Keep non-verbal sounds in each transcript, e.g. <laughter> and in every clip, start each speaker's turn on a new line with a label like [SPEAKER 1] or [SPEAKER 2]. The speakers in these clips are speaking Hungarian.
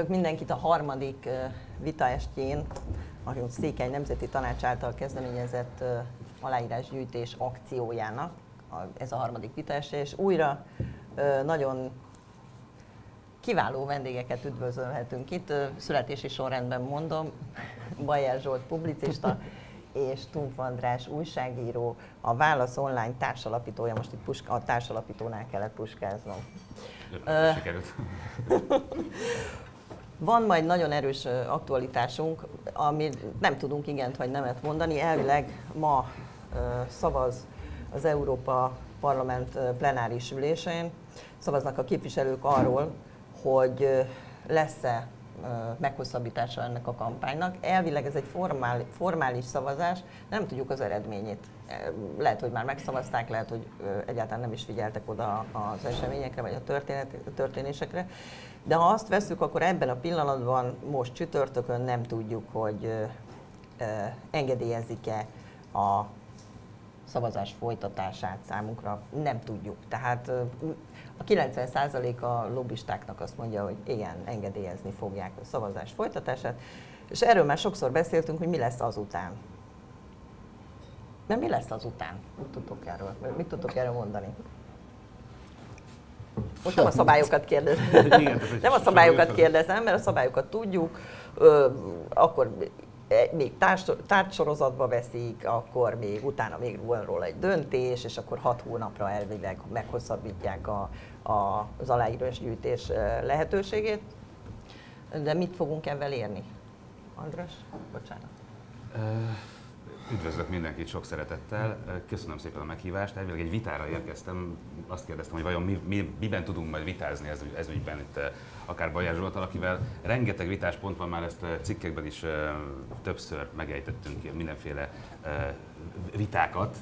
[SPEAKER 1] Köszöntök mindenkit a harmadik vitaestjén, a Székely Nemzeti Tanács által kezdeményezett aláírásgyűjtés akciójának. Ez a harmadik vitaestje, és újra nagyon kiváló vendégeket üdvözölhetünk itt. Születési sorrendben mondom, <laughs> Bajer Zsolt publicista, és Tumf András újságíró, a Válasz Online társalapítója, most itt puska, a társalapítónál kellett puskáznom. Sikerült. <laughs> Van majd nagyon erős aktualitásunk, ami nem tudunk igent vagy nemet mondani. Elvileg ma szavaz az Európa Parlament plenáris ülésén, szavaznak a képviselők arról, hogy lesz-e meghosszabbítása ennek a kampánynak. Elvileg ez egy formál, formális szavazás, nem tudjuk az eredményét. Lehet, hogy már megszavazták, lehet, hogy egyáltalán nem is figyeltek oda az eseményekre, vagy a, történet, a történésekre. De ha azt veszük, akkor ebben a pillanatban, most csütörtökön nem tudjuk, hogy engedélyezik-e a szavazás folytatását számunkra. Nem tudjuk. Tehát a 90% a lobbistáknak azt mondja, hogy igen, engedélyezni fogják a szavazás folytatását, és erről már sokszor beszéltünk, hogy mi lesz azután. Nem mi lesz azután? Mit tudtok erről, mit tudtok erről mondani? Most nem a szabályokat kérdezem. <laughs> nem a szabályokat kérdezem, mert a szabályokat tudjuk, akkor E, még tárgysorozatba veszik, akkor még utána még van róla egy döntés, és akkor hat hónapra elvileg meghosszabbítják a, a, az aláírás gyűjtés lehetőségét. De mit fogunk ebben érni? András, bocsánat.
[SPEAKER 2] Üdvözlök mindenkit sok szeretettel, köszönöm szépen a meghívást. Elvileg egy vitára érkeztem, azt kérdeztem, hogy vajon mi, mi, miben tudunk majd vitázni ez, ez ügyben itt akár Bajár Zsoltal, akivel rengeteg vitáspont van, már ezt cikkekben is többször megejtettünk mindenféle vitákat,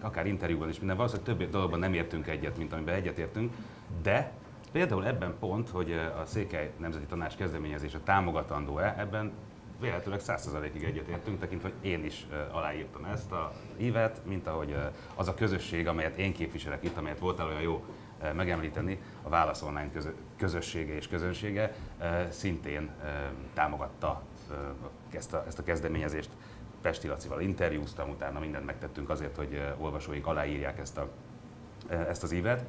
[SPEAKER 2] akár interjúban is minden. Valószínűleg több dologban nem értünk egyet, mint amiben egyetértünk, de például ebben pont, hogy a Székely Nemzeti Tanács kezdeményezése támogatandó-e, ebben véletlenül 100%-ig egyetértünk, tekintve, hogy én is aláírtam ezt a hívet, mint ahogy az a közösség, amelyet én képviselek itt, amelyet voltál olyan jó megemlíteni, a Válasz Online közössége és közönsége szintén támogatta ezt a, ezt a kezdeményezést. Pesti Lacival interjúztam, utána mindent megtettünk azért, hogy olvasóink aláírják ezt, a, ezt az évet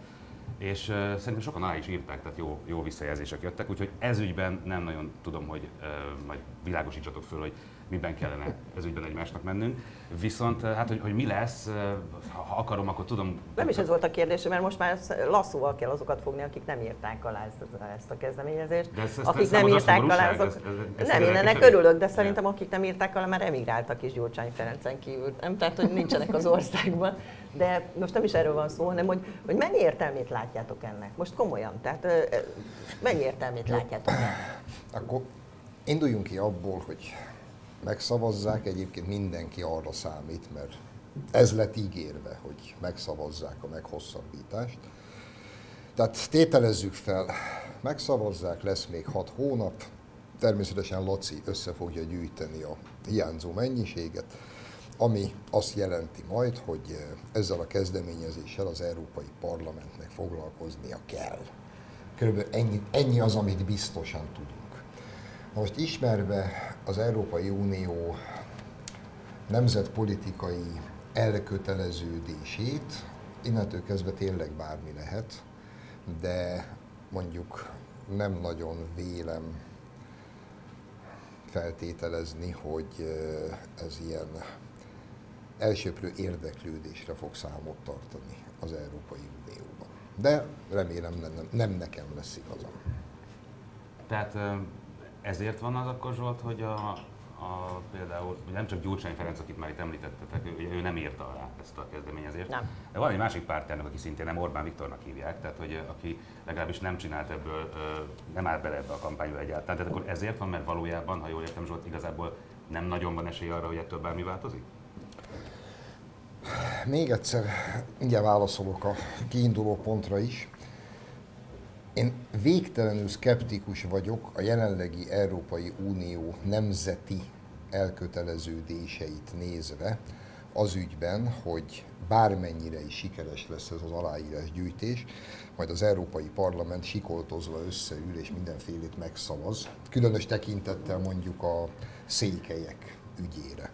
[SPEAKER 2] és uh, szerintem sokan alá is írták, tehát jó, jó visszajelzések jöttek, úgyhogy ez ügyben nem nagyon tudom, hogy uh, majd világosítsatok föl, hogy miben kellene ez ügyben egymásnak mennünk. Viszont hát, hogy, hogy mi lesz, ha akarom, akkor tudom...
[SPEAKER 1] Nem is ez volt a kérdés, mert most már lasszóval kell azokat fogni, akik nem írták alá ezt, ezt a kezdeményezést. De ezt, ezt akik nem írták alá, azok... Ez, ez, ez nem, én ennek örülök, de szerintem akik nem írták alá, már emigráltak is Gyurcsány Ferencen kívül. Nem, tehát, hogy nincsenek az országban. De most nem is erről van szó, hanem hogy, hogy mennyi értelmét látjátok ennek? Most komolyan, tehát mennyi értelmét látjátok ennek?
[SPEAKER 3] Akkor induljunk ki abból, hogy megszavazzák, egyébként mindenki arra számít, mert ez lett ígérve, hogy megszavazzák a meghosszabbítást. Tehát tételezzük fel, megszavazzák, lesz még hat hónap, természetesen Laci össze fogja gyűjteni a hiányzó mennyiséget, ami azt jelenti majd, hogy ezzel a kezdeményezéssel az Európai Parlamentnek foglalkoznia kell. Körülbelül ennyi, ennyi az, amit biztosan tudunk. Most ismerve az Európai Unió nemzetpolitikai elköteleződését, innentől kezdve tényleg bármi lehet, de mondjuk nem nagyon vélem feltételezni, hogy ez ilyen elsőprő érdeklődésre fog számot tartani az Európai Unióban. De remélem nem, nem nekem lesz igazam.
[SPEAKER 2] Tehát ezért van az akkor Zsolt, hogy a, a, például nem csak Gyurcsány Ferenc, akit már itt említettetek, ő, ő nem írta alá ezt a kezdeményezést. Nem. De van egy másik pártjának, aki szintén nem Orbán Viktornak hívják, tehát hogy aki legalábbis nem csinált ebből, nem áll bele ebbe a kampányba egyáltalán. Tehát akkor ezért van, mert valójában, ha jól értem Zsolt, igazából nem nagyon van esély arra, hogy ettől bármi változik?
[SPEAKER 3] Még egyszer, ugye válaszolok a kiinduló pontra is. Én végtelenül szkeptikus vagyok a jelenlegi Európai Unió nemzeti elköteleződéseit nézve, az ügyben, hogy bármennyire is sikeres lesz ez az aláírás gyűjtés, majd az Európai Parlament sikoltozva összeül és mindenfélét megszavaz, különös tekintettel mondjuk a székelyek ügyére.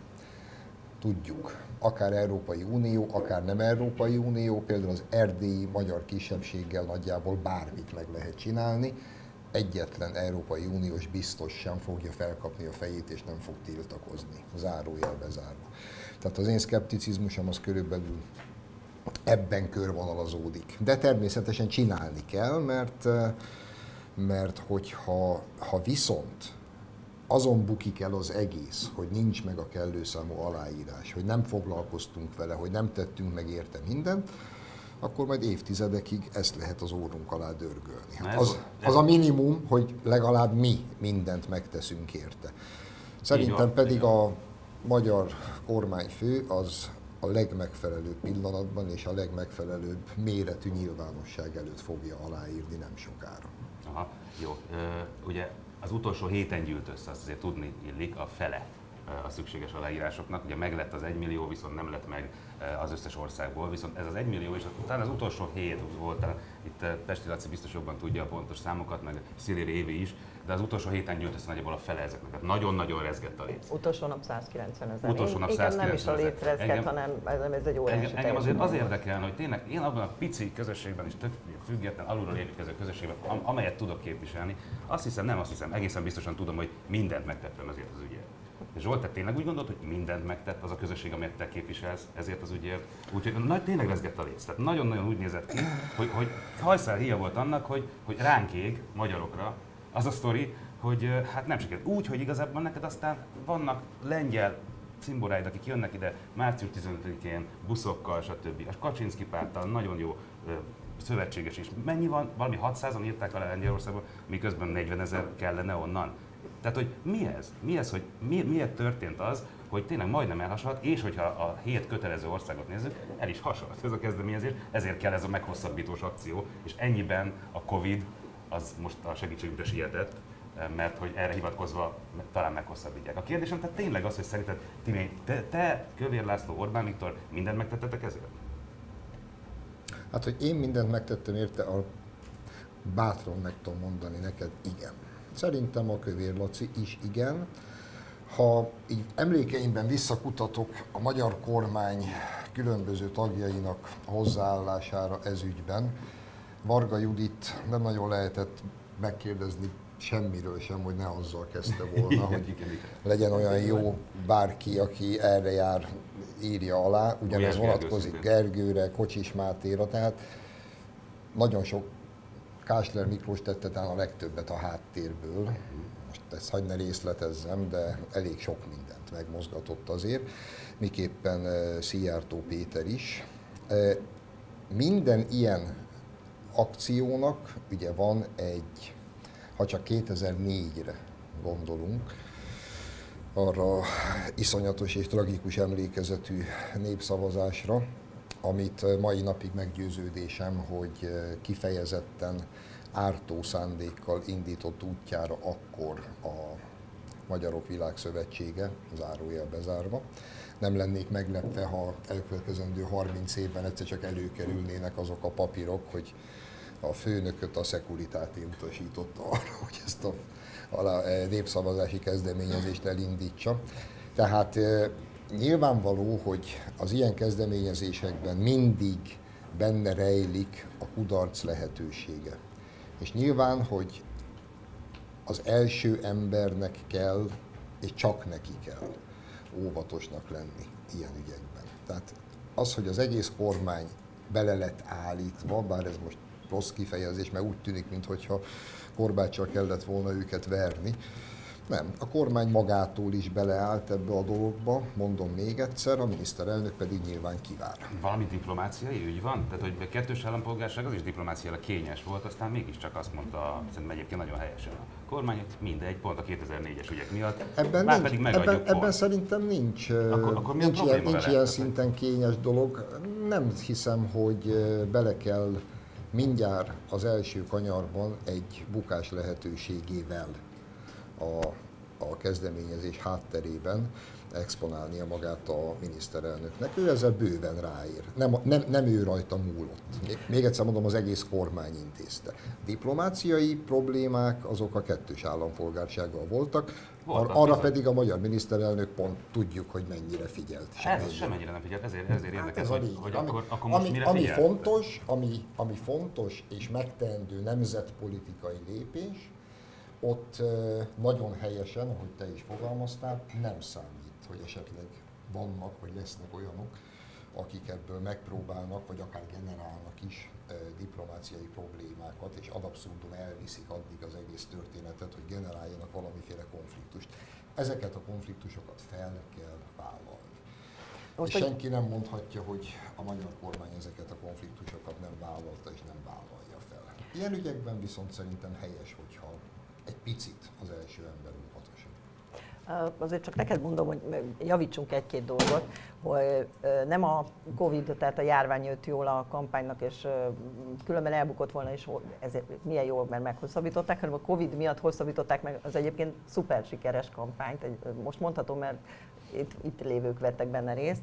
[SPEAKER 3] Tudjuk, akár Európai Unió, akár nem Európai Unió, például az erdélyi magyar kisebbséggel nagyjából bármit meg lehet csinálni, egyetlen Európai Uniós biztos sem fogja felkapni a fejét és nem fog tiltakozni, zárójel bezárva. Tehát az én szkepticizmusom az körülbelül ebben körvonalazódik. De természetesen csinálni kell, mert, mert hogyha ha viszont azon bukik el az egész, hogy nincs meg a kellő számú aláírás, hogy nem foglalkoztunk vele, hogy nem tettünk meg érte mindent, akkor majd évtizedekig ezt lehet az órunk alá dörgölni. Hát az, az a minimum, hogy legalább mi mindent megteszünk érte. Szerintem pedig a magyar kormányfő az a legmegfelelőbb pillanatban és a legmegfelelőbb méretű nyilvánosság előtt fogja aláírni nem sokára.
[SPEAKER 2] Aha, jó. ugye az utolsó héten gyűlt össze, azt azért tudni illik, a fele a szükséges aláírásoknak. Ugye meg lett az 1 millió, viszont nem lett meg az összes országból, viszont ez az 1 millió, és talán az utolsó hét volt, itt Pesti Laci biztos jobban tudja a pontos számokat, meg Sziléri Évi is, de az utolsó héten gyűlt össze nagyjából a fele ezeknek. Tehát nagyon-nagyon rezgett a léc.
[SPEAKER 1] Utolsó nap 190 ezer.
[SPEAKER 2] Utolsó nap 190
[SPEAKER 1] nem is a léc rezgett, engem, hanem ez, egy óriási
[SPEAKER 2] engem, engem azért az érdekel, hogy tényleg én abban a pici közösségben is tök független, alulról építkező közösségben, amelyet tudok képviselni, azt hiszem, nem azt hiszem, egészen biztosan tudom, hogy mindent megtettem azért az ügyért. Zsolt, te tényleg úgy gondolod, hogy mindent megtett az a közösség, amelyet te képviselsz ezért az ügyért? Úgyhogy nagy, tényleg rezgett a léc. Tehát nagyon-nagyon úgy nézett ki, hogy, hogy hajszál híja volt annak, hogy, hogy ránk ég, magyarokra, az a sztori, hogy hát nem sikerült. Úgy, hogy igazából neked aztán vannak lengyel cimboráid, akik jönnek ide március 15-én buszokkal, stb. A Kaczynszki párttal nagyon jó szövetséges is. Mennyi van? Valami 600-an írták alá Lengyelországban, miközben 40 ezer kellene onnan. Tehát, hogy mi ez? Mi ez, hogy mi, miért történt az, hogy tényleg majdnem elhasalt, és hogyha a hét kötelező országot nézzük, el is hasalt ez a kezdeményezés, ezért kell ez a meghosszabbítós akció, és ennyiben a Covid az most a segítségünkre sietett, mert hogy erre hivatkozva talán meghosszabbítják. A kérdésem tehát tényleg az, hogy szerinted Timi, te, te, Kövér László, Orbán Viktor mindent megtettetek ezért?
[SPEAKER 3] Hát, hogy én mindent megtettem érte, a bátran meg tudom mondani neked, igen. Szerintem a Kövér Laci is igen. Ha így emlékeimben visszakutatok a magyar kormány különböző tagjainak hozzáállására ez ügyben, Varga Judit nem nagyon lehetett megkérdezni semmiről sem, hogy ne azzal kezdte volna, hogy legyen olyan jó bárki, aki erre jár, írja alá. Ugyanez vonatkozik Gergőre, Kocsis Mátéra, tehát nagyon sok Kásler Miklós tette talán a legtöbbet a háttérből. Most ezt hagyd ne részletezzem, de elég sok mindent megmozgatott azért. Miképpen uh, Szijjártó Péter is. Uh, minden ilyen akciónak ugye van egy ha csak 2004-re gondolunk, arra iszonyatos és tragikus emlékezetű népszavazásra, amit mai napig meggyőződésem, hogy kifejezetten ártó szándékkal indított útjára akkor a Magyarok Világszövetsége, zárójel bezárva. Nem lennék meglepve, ha elkövetkezendő 30 évben egyszer csak előkerülnének azok a papírok, hogy a főnököt a szekuritáté utasította arra, hogy ezt a, a népszavazási kezdeményezést elindítsa. Tehát nyilvánvaló, hogy az ilyen kezdeményezésekben mindig benne rejlik a kudarc lehetősége. És nyilván, hogy az első embernek kell, és csak neki kell óvatosnak lenni ilyen ügyekben. Tehát az, hogy az egész kormány bele lett állítva, bár ez most rossz kifejezés, mert úgy tűnik, mintha korbáccsal kellett volna őket verni. Nem, a kormány magától is beleállt ebbe a dologba, mondom még egyszer, a miniszterelnök pedig nyilván kivár.
[SPEAKER 2] Valami diplomáciai ügy van? Tehát, hogy a kettős állampolgárság az is diplomáciailag kényes volt, aztán mégiscsak azt mondta, szerintem egyébként nagyon helyesen a kormány, hogy mindegy, pont a 2004-es ügyek miatt.
[SPEAKER 3] Ebben, nincs, pedig ebben, ebben szerintem nincs, akkor, akkor nincs, ilyen, nincs ilyen szinten kényes dolog. Nem hiszem, hogy bele kell mindjárt az első kanyarban egy bukás lehetőségével a a kezdeményezés hátterében exponálnia magát a miniszterelnöknek. Ő ezzel bőven ráír. Nem, nem, nem ő rajta múlott. Még, egyszer mondom, az egész kormány intézte. Diplomáciai problémák azok a kettős állampolgársággal voltak, voltak arra bizony. pedig a magyar miniszterelnök pont tudjuk, hogy mennyire figyelt.
[SPEAKER 2] Ez semennyire nem figyelt, ezért, ezért hát érdekes, ez hogy, hogy ami, akkor, akkor
[SPEAKER 3] most ami, mire ami fontos, ami, ami fontos és megteendő nemzetpolitikai lépés, ott nagyon helyesen, ahogy te is fogalmaztál, nem számít, hogy esetleg vannak vagy lesznek olyanok, akik ebből megpróbálnak, vagy akár generálnak is diplomáciai problémákat, és ad abszurdum elviszik addig az egész történetet, hogy generáljanak valamiféle konfliktust. Ezeket a konfliktusokat fel kell vállalni. Most és senki nem mondhatja, hogy a magyar kormány ezeket a konfliktusokat nem vállalta és nem vállalja fel. Ilyen ügyekben viszont szerintem helyes, hogyha egy picit az első ember óvatosabb.
[SPEAKER 1] Azért csak neked mondom, hogy javítsunk egy-két dolgot, hogy nem a Covid, tehát a járvány jött jól a kampánynak, és különben elbukott volna, és ezért milyen jól, mert meghosszabbították, hanem a Covid miatt hosszabbították meg az egyébként szuper sikeres kampányt, most mondhatom, mert itt, itt lévők vettek benne részt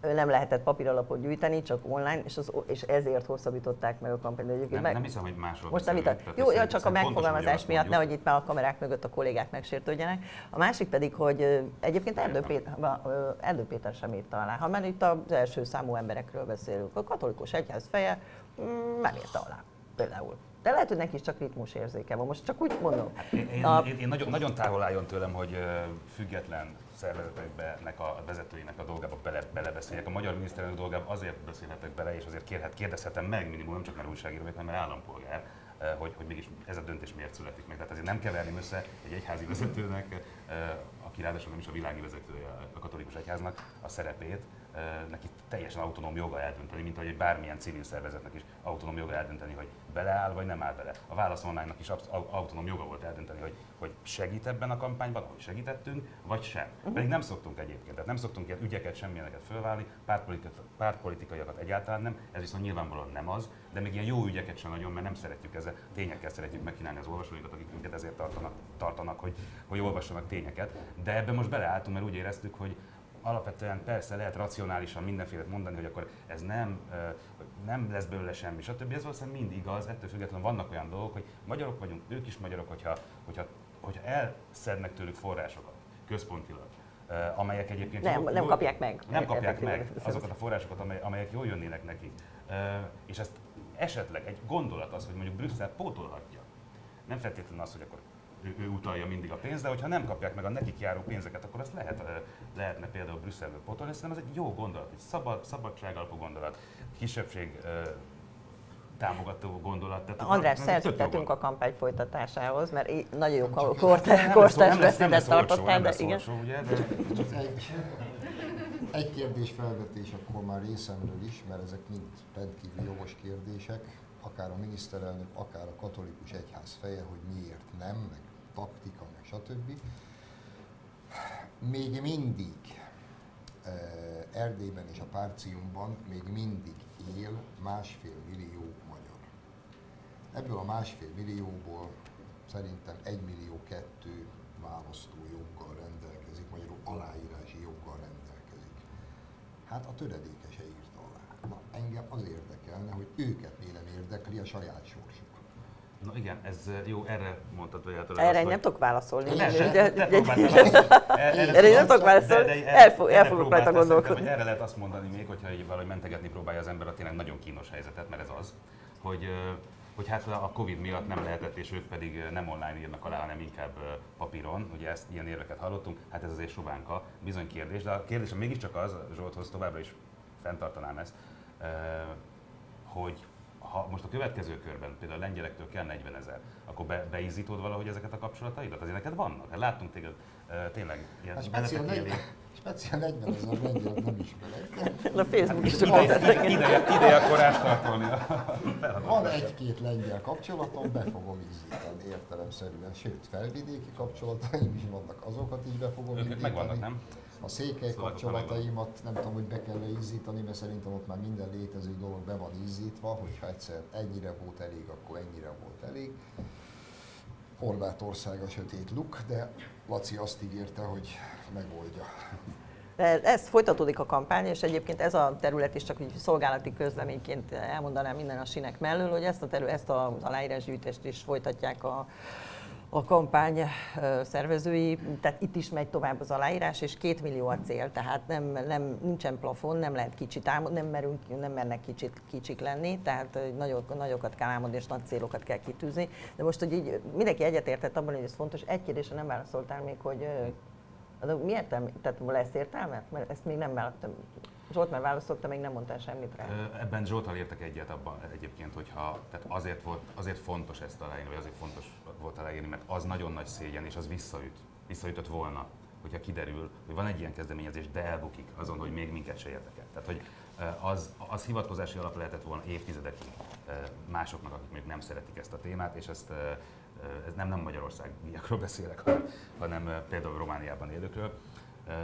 [SPEAKER 1] nem lehetett papíralapot gyűjteni, csak online, és, az, és ezért hosszabbították meg a kampányt.
[SPEAKER 2] Nem, meg, nem hiszem, hogy másról
[SPEAKER 1] Most nem itt. Jó, jó, csak a megfogalmazás miatt, nehogy itt már a kamerák mögött a kollégák megsértődjenek. A másik pedig, hogy egyébként Erdő Péter, Erdő Péter sem írta alá. Ha már itt az első számú emberekről beszélünk, a katolikus egyház feje mm, nem írta alá például. De lehet, hogy neki is csak ritmus érzéke van. Most csak úgy mondom.
[SPEAKER 2] Hát én, én, a... én, én nagyon, nagyon távol álljon tőlem, hogy független szervezeteknek a vezetőinek a dolgába bele, belebeszéljek. A magyar miniszterelnök dolgába azért beszélhetek bele, és azért kérhet, kérdezhetem meg minimum, nem csak mert újságíró, hanem mert állampolgár, hogy, hogy mégis ez a döntés miért születik meg. Tehát azért nem keverném össze egy egyházi vezetőnek, aki ráadásul nem is a világi vezetője a katolikus egyháznak, a szerepét, neki teljesen autonóm joga eldönteni, mint ahogy egy bármilyen civil szervezetnek is autonóm joga eldönteni, hogy beleáll vagy nem áll bele. A Válasz is autonóm joga volt eldönteni, hogy, hogy segít ebben a kampányban, ahogy segítettünk, vagy sem. Uh-huh. Pedig nem szoktunk egyébként, tehát nem szoktunk ilyen ügyeket, semmilyeneket fölválni, pártpolitikaiakat egyáltalán nem, ez viszont nyilvánvalóan nem az, de még ilyen jó ügyeket sem nagyon, mert nem szeretjük ezzel, tényekkel szeretjük megkínálni az olvasóinkat, akik minket ezért tartanak, tartanak hogy, hogy olvassanak tényeket. De ebben most beleálltunk, mert úgy éreztük, hogy alapvetően persze lehet racionálisan mindenféle mondani, hogy akkor ez nem, nem lesz belőle semmi, stb. Ez valószínűleg mind igaz, ettől függetlenül vannak olyan dolgok, hogy magyarok vagyunk, ők is magyarok, hogyha, hogyha, hogyha elszednek tőlük forrásokat központilag, amelyek egyébként...
[SPEAKER 1] Nem, jól, nem kapják meg.
[SPEAKER 2] Nem kapják meg azokat a forrásokat, amelyek jól jönnének nekik. És ezt esetleg egy gondolat az, hogy mondjuk Brüsszel pótolhatja. Nem feltétlenül az, hogy akkor ő, utalja mindig a pénzt, de hogyha nem kapják meg a nekik járó pénzeket, akkor azt lehet, lehetne például Brüsszelből potolni. Szerintem ez egy jó gondolat, egy szabad, szabadság alapú gondolat, kisebbség támogató gondolat.
[SPEAKER 1] Tehát András, szerződtetünk a kampány folytatásához, mert így nagyon jó kortárs beszédet tartottál, de igen. Olcsó, ugye, de...
[SPEAKER 3] Egy, egy kérdés felvetés akkor már részemről is, mert ezek mind rendkívül jogos kérdések, akár a miniszterelnök, akár a katolikus egyház feje, hogy miért nem, meg taktika, meg stb. Még mindig Erdélyben és a Párciumban még mindig él másfél millió magyar. Ebből a másfél millióból szerintem egy millió kettő választójoggal rendelkezik, magyarul aláírási joggal rendelkezik. Hát a töredéke se írta alá. Na, engem az érdekelne, hogy őket mi nem érdekli a saját sorsuk.
[SPEAKER 2] Na igen, ez jó, erre mondtad, hogy
[SPEAKER 1] általában. Erre nem tudok válaszolni. Erre nem tudok válaszolni, el fogok rajta gondolkodni.
[SPEAKER 2] Erre lehet azt mondani még, hogyha így valahogy mentegetni próbálja az ember a tényleg nagyon kínos helyzetet, mert ez az, hogy hogy hát a Covid miatt nem lehetett, és ők pedig nem online írnak alá, hanem inkább papíron, ugye ezt ilyen érveket hallottunk, hát ez azért sovánka, bizony kérdés, de a kérdés mégiscsak az, Zsolthoz továbbra is fenntartanám ezt, hogy ha most a következő körben például a lengyelektől kell 40 ezer, akkor be, beizítod valahogy ezeket a kapcsolataidat? Azért neked vannak. Hát láttunk téged uh, tényleg ilyen hát
[SPEAKER 3] speciál, 40, speciál 40 ezer lengyel nem ismerek.
[SPEAKER 1] A Facebook is
[SPEAKER 2] csak ideje, ideje, ideje korás tartolni
[SPEAKER 3] Van egy-két lengyel kapcsolatom, be fogom izzítani értelemszerűen, sőt felvidéki kapcsolataim is vannak, azokat is be fogom
[SPEAKER 2] izzítani. Megvannak, nem?
[SPEAKER 3] A székely szóval kapcsolataimat nem tudom, hogy be kell izzítani, mert szerintem ott már minden létező dolog be van izzítva, hogyha egyszer ennyire volt elég, akkor ennyire volt elég. Horvátország a sötét luk, de Laci azt ígérte, hogy megoldja.
[SPEAKER 1] De ez folytatódik a kampány, és egyébként ez a terület is csak úgy szolgálati közleményként elmondanám minden a sinek mellől, hogy ezt, a terület, ezt az aláírásgyűjtést is folytatják a, a kampány szervezői, tehát itt is megy tovább az aláírás, és két millió a cél, tehát nem, nem, nincsen plafon, nem lehet kicsit álmodni, nem, merünk, nem mernek kicsit, kicsik lenni, tehát nagyok, nagyokat kell álmodni, és nagy célokat kell kitűzni. De most, hogy így mindenki egyetértett abban, hogy ez fontos, egy kérdésre nem válaszoltál még, hogy de mi? Tehát lesz értelme? Mert ezt még nem választottam. Zsolt már válaszolta, még nem mondtál semmit rá.
[SPEAKER 2] Ebben Zsoltal értek egyet abban egyébként, hogyha tehát azért, volt, azért fontos ezt aláírni, vagy azért fontos volt aláírni, mert az nagyon nagy szégyen, és az visszaüt. Visszaütött volna, hogyha kiderül, hogy van egy ilyen kezdeményezés, de elbukik azon, hogy még minket se érdekel. Tehát, hogy az, az hivatkozási alap lehetett volna évtizedekig másoknak, akik még nem szeretik ezt a témát, és ezt ez nem, nem Magyarországiakról beszélek, hanem például Romániában élőkről.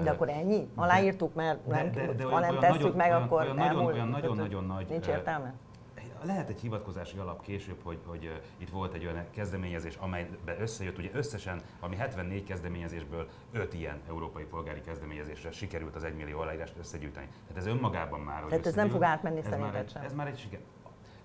[SPEAKER 1] De akkor ennyi? Aláírtuk, mert nem, de, de, de ha nem tesszük nagyon, meg,
[SPEAKER 2] olyan,
[SPEAKER 1] akkor
[SPEAKER 2] olyan, elmúlt, olyan nagyon-nagyon nagy...
[SPEAKER 1] Nincs értelme?
[SPEAKER 2] Lehet egy hivatkozási alap később, hogy, hogy itt volt egy olyan kezdeményezés, amelybe összejött, ugye összesen ami 74 kezdeményezésből 5 ilyen európai polgári kezdeményezésre sikerült az 1 millió aláírást összegyűjteni. Tehát ez önmagában már...
[SPEAKER 1] Tehát ez nem fog átmenni szerinted
[SPEAKER 2] sem? Ez már egy siker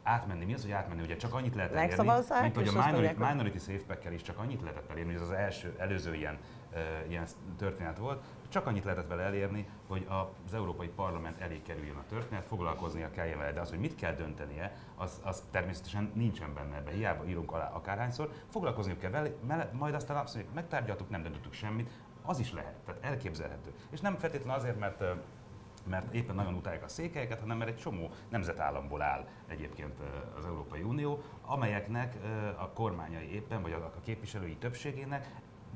[SPEAKER 2] átmenni. Mi az, hogy átmenni? Ugye csak annyit lehet
[SPEAKER 1] elérni, mint
[SPEAKER 2] hogy a minority, minority safe pack is csak annyit lehetett elérni, hogy ez az első, előző ilyen, uh, ilyen történet volt, csak annyit lehetett vele elérni, hogy az Európai Parlament elé kerüljön a történet, foglalkoznia kelljen vele, de az, hogy mit kell döntenie, az, az természetesen nincsen benne ebbe, hiába írunk alá akárhányszor, foglalkozniuk kell vele, majd aztán azt mondjuk, megtárgyaltuk, nem döntöttük semmit, az is lehet, tehát elképzelhető. És nem feltétlenül azért, mert mert éppen nagyon utálják a székelyeket, hanem mert egy csomó nemzetállamból áll egyébként az Európai Unió, amelyeknek a kormányai éppen, vagy a képviselői többségének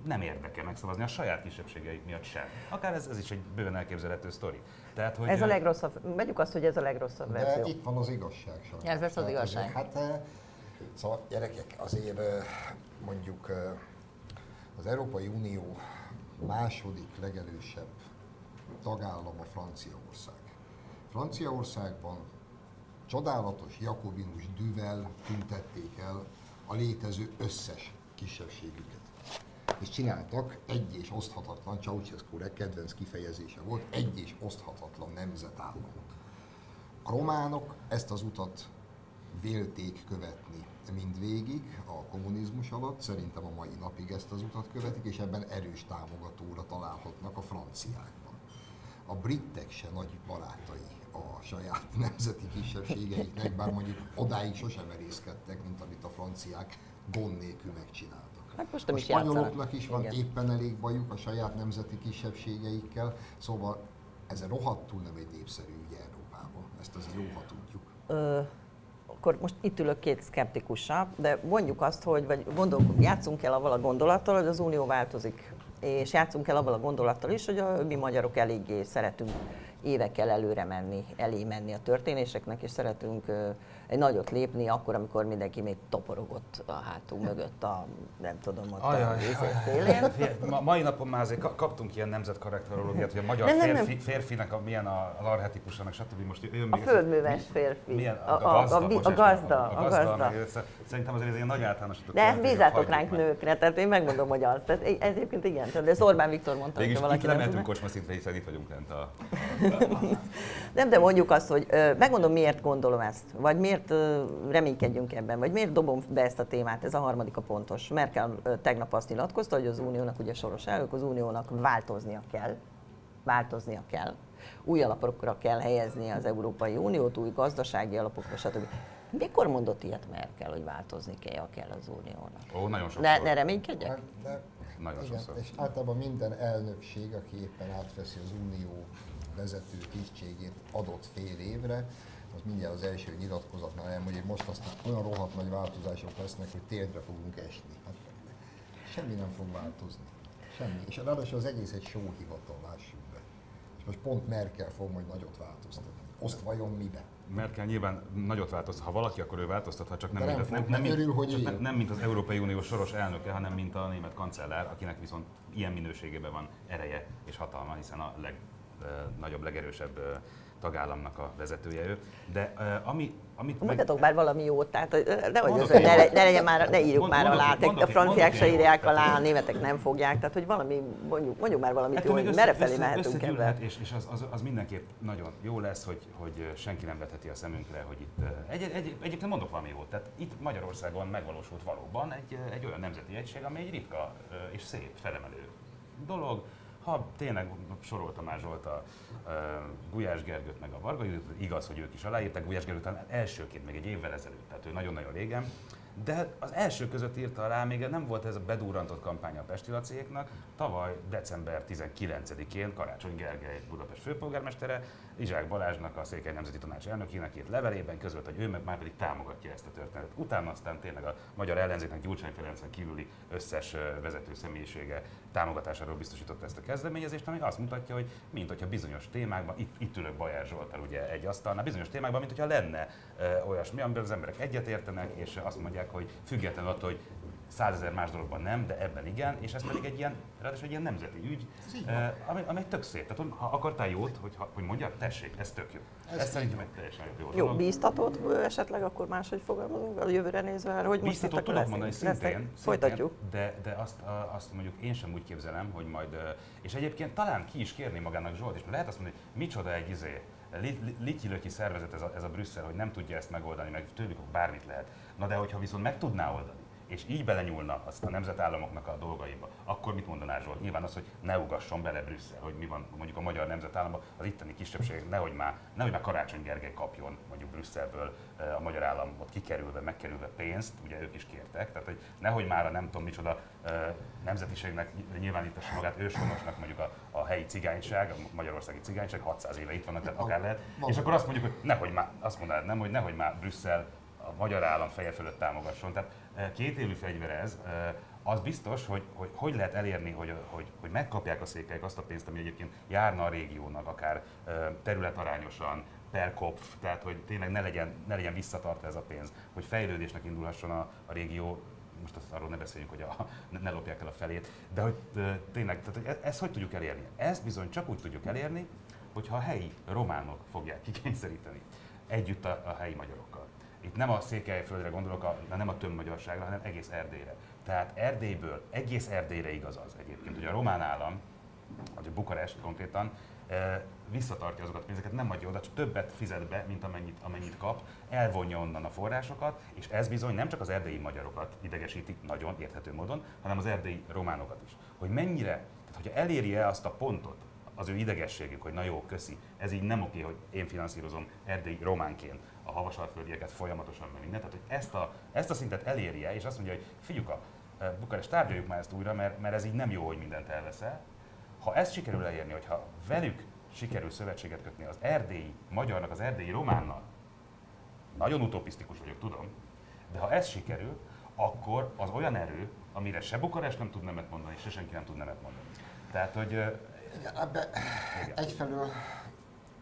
[SPEAKER 2] nem érdeke megszavazni a saját kisebbségeik miatt sem. Akár ez, ez is egy bőven elképzelhető sztori.
[SPEAKER 1] Tehát, hogy ez a legrosszabb, vegyük azt, hogy ez a legrosszabb
[SPEAKER 3] de
[SPEAKER 1] verzió.
[SPEAKER 3] itt van az igazság sajnos.
[SPEAKER 1] Ez lesz az igazság.
[SPEAKER 3] hát, szóval gyerekek, azért mondjuk az Európai Unió második legerősebb tagállam a Franciaország. Franciaországban csodálatos jakobinus düvel tüntették el a létező összes kisebbségüket. És csináltak egy és oszthatatlan, Ceausescu kedvenc kifejezése volt, egy és oszthatatlan nemzetállamot. A románok ezt az utat vélték követni mindvégig a kommunizmus alatt, szerintem a mai napig ezt az utat követik, és ebben erős támogatóra találhatnak a franciák a britek se nagy barátai a saját <laughs> nemzeti kisebbségeiknek, bár mondjuk odáig sosem merészkedtek, mint amit a franciák gond nélkül megcsináltak.
[SPEAKER 1] Hát most nem
[SPEAKER 3] a spanyoloknak is van Igen. éppen elég bajuk a saját nemzeti kisebbségeikkel, szóval ez rohadtul nem egy népszerű ügy Európában, ezt azért jó, ha tudjuk. Ö,
[SPEAKER 1] akkor most itt ülök két szkeptikussal, de mondjuk azt, hogy vagy gondolunk, játszunk el avval a gondolattal, hogy az Unió változik és játszunk el abban a gondolattal is, hogy a, mi magyarok eléggé szeretünk évekkel előre menni, elé menni a történéseknek, és szeretünk egy nagyot lépni akkor, amikor mindenki még toporogott a hátunk mögött a, nem tudom, ott ajaj, a szélén.
[SPEAKER 2] Ma, mai napon már azért kaptunk ilyen nemzetkarakterológiát, hogy a magyar nem, férfi, nem. férfinek a, milyen a, az arhetikusanak, stb. Most
[SPEAKER 1] jön A földműves férfi.
[SPEAKER 2] Milyen, a, a, a, gazda, a,
[SPEAKER 1] a, a gazda. A gazda. A gazda.
[SPEAKER 2] Szerintem azért ez ilyen nagy általánosított.
[SPEAKER 1] De ezt bízátok ránk nőkre, tehát én megmondom, hogy az. Tehát ez egyébként igen, de ez Orbán Viktor mondta,
[SPEAKER 2] hogy valaki nem mentünk kocsmaszintre, hiszen itt vagyunk lent a...
[SPEAKER 1] nem, de mondjuk azt, hogy megmondom, miért gondolom ezt, vagy miért miért reménykedjünk ebben, vagy miért dobom be ezt a témát, ez a harmadik a pontos. Merkel tegnap azt nyilatkozta, hogy az uniónak, ugye soros elnök, az uniónak változnia kell, változnia kell. Új alapokra kell helyezni az Európai Uniót, új gazdasági alapokra, stb. Mikor mondott ilyet Merkel, hogy változni kell, kell az uniónak?
[SPEAKER 2] Ó, nagyon sokszor.
[SPEAKER 1] Ne, ne reménykedjek? Hát,
[SPEAKER 3] de,
[SPEAKER 2] nagyon igen, sokszor.
[SPEAKER 3] És általában minden elnökség, aki éppen átveszi az unió vezető tisztségét adott fél évre, az mindjárt az első nyilatkozatnál elmondja, hogy most aztán olyan rohadt nagy változások lesznek, hogy térdre fogunk esni. Hát, semmi nem fog változni. Semmi. És ráadásul az egész egy sóhivatal, lássuk be. És most pont Merkel fog majd nagyot változtatni. Azt vajon mibe?
[SPEAKER 2] Merkel nyilván nagyot változtat. Ha valaki, akkor ő változtathat, csak nem,
[SPEAKER 3] nem,
[SPEAKER 2] mint,
[SPEAKER 3] nem,
[SPEAKER 2] nem,
[SPEAKER 3] nem, örül, hogy
[SPEAKER 2] csak nem, nem, mint az Európai Unió soros elnöke, hanem mint a német kancellár, akinek viszont ilyen minőségében van ereje és hatalma, hiszen a legnagyobb, legerősebb tagállamnak a vezetője ő. De uh, ami,
[SPEAKER 1] amit Mondjatok már valami jót, tehát nehogy az, ne, ne, legyen már, ne írjuk már alá, a franciák se írják alá, a németek nem fogják, tehát hogy valami, mondjuk, mondjuk már valamit jó, hogy merre felé mehetünk ebben.
[SPEAKER 2] És, és az, az, az, mindenképp nagyon jó lesz, hogy, hogy senki nem vetheti a szemünkre, hogy itt, egy, egy, egy, egyébként mondok valami jót, tehát itt Magyarországon megvalósult valóban egy, egy olyan nemzeti egység, ami egy ritka és szép felemelő dolog, ha tényleg sorolta már Zsolt a, a Gulyás Gergőt meg a Varga igaz, hogy ők is aláírták, Gulyás Gergőt elsőként még egy évvel ezelőtt, tehát ő nagyon-nagyon régen, de az első között írta rá, még nem volt ez a bedúrantott kampánya a Pesti Lacéknak, tavaly december 19-én Karácsony Gergely Budapest főpolgármestere, Izsák Balázsnak, a Székely Nemzeti Tanács elnökének írt levelében közölt, hogy ő meg már pedig támogatja ezt a történetet. Utána aztán tényleg a magyar ellenzéknek Gyurcsány Ferencen kívüli összes vezető személyisége támogatásáról biztosította ezt a kezdeményezést, ami azt mutatja, hogy mint hogyha bizonyos témákban, itt, itt ülök Bajár Zsoltal ugye egy asztalnál, bizonyos témákban, mint hogyha lenne e, olyasmi, amiben az emberek egyetértenek, és azt mondják, hogy független attól, hogy százezer más dologban nem, de ebben igen, és ez pedig egy ilyen, ráadásul egy ilyen nemzeti ügy, eh, ami, ami tök szép. Tehát ha akartál jót, hogy, hogy mondja, tessék, ez tök jó. Ez, ez szerintem egy teljesen jó
[SPEAKER 1] Jó, bíztatót esetleg akkor máshogy fogalmazunk a jövőre nézve, hogy most
[SPEAKER 2] Bíztatót tudok mondani, szintén, szintén,
[SPEAKER 1] folytatjuk.
[SPEAKER 2] De, de azt, azt mondjuk én sem úgy képzelem, hogy majd, és egyébként talán ki is kérni magának Zsolt, és lehet azt mondani, hogy micsoda egy izé, lityi szervezet ez a, ez a Brüsszel, hogy nem tudja ezt megoldani, meg tőlük bármit lehet. Na de hogyha viszont meg tudná oldani, és így belenyúlna azt a nemzetállamoknak a dolgaiba, akkor mit mondaná Zsolt? Nyilván az, hogy ne ugasson bele Brüsszel, hogy mi van mondjuk a magyar nemzetállamban, az itteni kisebbség nehogy már, nehogy már Karácsony Gergely kapjon mondjuk Brüsszelből eh, a magyar államot kikerülve, megkerülve pénzt, ugye ők is kértek, tehát hogy nehogy már a nem tudom micsoda eh, nemzetiségnek nyilvánítassa magát őshonosnak mondjuk a, a helyi cigányság, a magyarországi cigányság, 600 éve itt vannak, tehát akár lehet, és akkor azt mondjuk, hogy nehogy már, azt mondanád nem, hogy nehogy már Brüsszel a magyar állam feje fölött támogasson. Tehát e, két élő fegyver ez, e, az biztos, hogy, hogy hogy lehet elérni, hogy, hogy, hogy megkapják a székelyek azt a pénzt, ami egyébként járna a régiónak, akár e, területarányosan, per kopf, tehát hogy tényleg ne legyen, ne legyen visszatartva ez a pénz, hogy fejlődésnek indulhasson a, a régió, most azt arról ne beszéljünk, hogy a, ne lopják el a felét, de hogy tényleg, tehát, hogy ezt hogy tudjuk elérni? Ezt bizony csak úgy tudjuk elérni, hogyha a helyi románok fogják kikényszeríteni együtt a, a helyi magyarokkal. Itt nem a Székelyföldre gondolok, a, nem a tömbmagyarságra, hanem egész Erdélyre. Tehát Erdélyből, egész Erdélyre igaz az egyébként. Ugye a román állam, vagy a Bukarest konkrétan, e, visszatartja azokat a pénzeket, nem adja oda, csak többet fizet be, mint amennyit, amennyit kap, elvonja onnan a forrásokat, és ez bizony nem csak az erdélyi magyarokat idegesíti nagyon érthető módon, hanem az erdélyi románokat is. Hogy mennyire, tehát hogyha eléri-e azt a pontot, az ő idegességük, hogy na jó, köszi, ez így nem oké, hogy én finanszírozom erdélyi románként a havasalföldieket folyamatosan, meg mindent. Tehát, hogy ezt a, ezt a szintet elérje, és azt mondja, hogy figyük a e, Bukarest, tárgyaljuk már ezt újra, mert, mert ez így nem jó, hogy mindent elveszel. Ha ezt sikerül elérni, hogyha velük sikerül szövetséget kötni az erdélyi magyarnak, az erdélyi románnal, nagyon utopisztikus vagyok, tudom, de ha ez sikerül, akkor az olyan erő, amire se Bukarest nem tud nemet mondani, se senki nem tud nemet mondani. Tehát, hogy...
[SPEAKER 3] Igen, ebbe egyfelől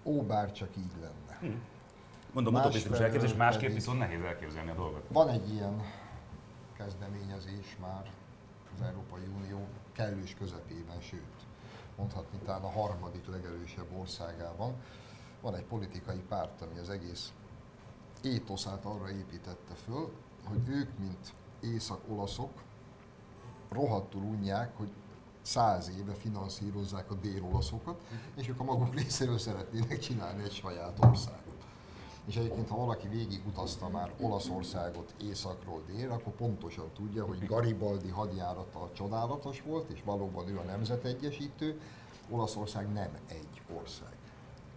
[SPEAKER 3] ó, bár csak így lenne. Hm.
[SPEAKER 2] Mondom, utopisztikus elképzelés, másképp viszont nehéz elképzelni a dolgot.
[SPEAKER 3] Van egy ilyen kezdeményezés már az Európai Unió kellős közepében, sőt, mondhatni talán a harmadik legerősebb országában. Van egy politikai párt, ami az egész étoszát arra építette föl, hogy ők, mint észak-olaszok, rohadtul unják, hogy száz éve finanszírozzák a dél-olaszokat, és ők a maguk <laughs> részéről szeretnének csinálni egy saját országot és egyébként ha valaki végigutazta már Olaszországot északról délre, akkor pontosan tudja, hogy Garibaldi hadjárata csodálatos volt, és valóban ő a nemzetegyesítő, Olaszország nem egy ország.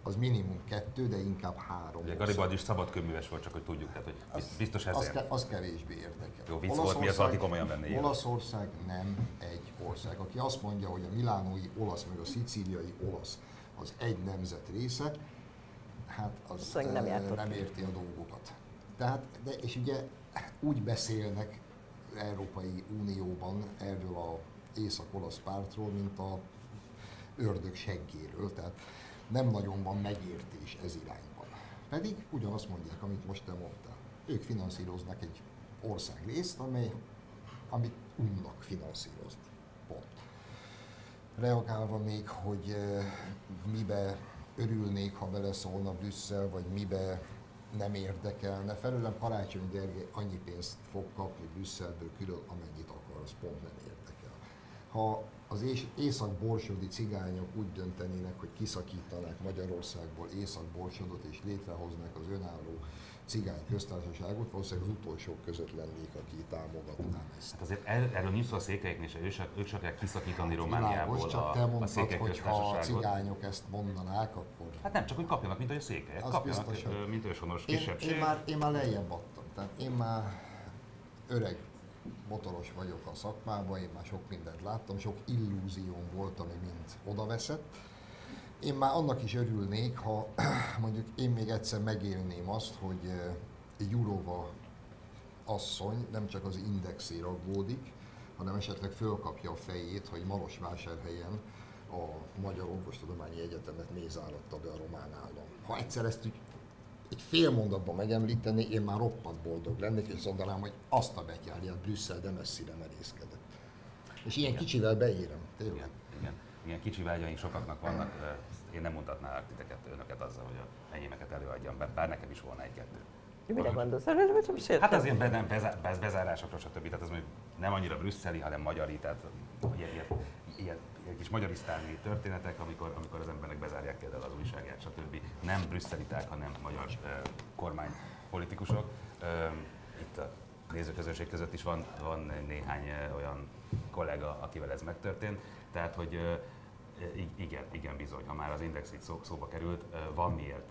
[SPEAKER 3] Az minimum kettő, de inkább három.
[SPEAKER 2] Ugye Garibaldi is szabadkőműves volt, csak hogy tudjuk, tehát hogy biztos ez.
[SPEAKER 3] Az, ke- az kevésbé érdekel.
[SPEAKER 2] Jó, vicc volt, miért valaki komolyan venni
[SPEAKER 3] Olaszország nem egy ország. Aki azt mondja, hogy a milánói olasz, meg a szicíliai olasz az egy nemzet része, hát az szóval nem, nem érti a dolgokat. Tehát, de, és ugye úgy beszélnek Európai Unióban erről a észak-olasz pártról, mint a ördög seggéről, tehát nem nagyon van megértés ez irányban. Pedig ugyanazt mondják, amit most te mondtál. Ők finanszíroznak egy országrészt, amely, amit unnak finanszírozni. Pont. Reagálva még, hogy mibe örülnék, ha beleszólna Brüsszel, vagy mibe nem érdekelne. Felőlem Karácsony Gergely annyi pénzt fog kapni Brüsszelből külön, amennyit akar, az pont nem érdekel. Ha az észak-borsodi cigányok úgy döntenének, hogy kiszakítanák Magyarországból észak-borsodot és létrehoznák az önálló cigány köztársaságot, valószínűleg az utolsók között lennék, aki támogatná ezt.
[SPEAKER 2] Hát azért er, erről nincs szó a székelyeknél, ők se, ők se kiszakítani hát, Romániából
[SPEAKER 3] világos, csak te mondtad, a székely hogy ha a cigányok ezt mondanák, akkor...
[SPEAKER 2] Hát nem, csak hogy kapjanak, mint hogy a székelyek. Az kapjanak, biztos, hogy... mint őshonos kisebbség.
[SPEAKER 3] Én, én, már, én már lejjebb adtam. Tehát én már öreg motoros vagyok a szakmában, én már sok mindent láttam, sok illúzióm volt, ami mind oda veszett én már annak is örülnék, ha <clears throat> mondjuk én még egyszer megélném azt, hogy Jurova asszony nem csak az indexért aggódik, hanem esetleg fölkapja a fejét, hogy Marosvásárhelyen a Magyar Orvostudományi Egyetemet mézáratta be a román állam. Ha egyszer ezt úgy egy fél mondatban megemlíteni, én már roppant boldog lennék, és mondanám, hogy azt a betyárját Brüsszel de messzire merészkedett. És ilyen Igen. kicsivel beírem, tényleg. Igen.
[SPEAKER 2] Ilyen kicsi vágyaink sokaknak vannak, én nem mutatnálak titeket, önöket azzal, hogy a enyémeket előadjam, bár nekem is volna egy-kettő.
[SPEAKER 1] Mire gondolsz?
[SPEAKER 2] Hát az ilyen be, bez, bezárásokról, stb. Tehát az mondjuk nem annyira brüsszeli, hanem magyari, tehát ilyen, ilyen, ilyen, ilyen kis magyarisztáni történetek, amikor, amikor az emberek bezárják például az újságját, stb. Nem brüsszeliták, hanem magyar eh, kormánypolitikusok. Eh, itt a nézőközönség között is van, van néhány eh, olyan kollega, akivel ez megtörtént. Tehát, hogy eh, igen, igen bizony, ha már az index itt szó, szóba került, van miért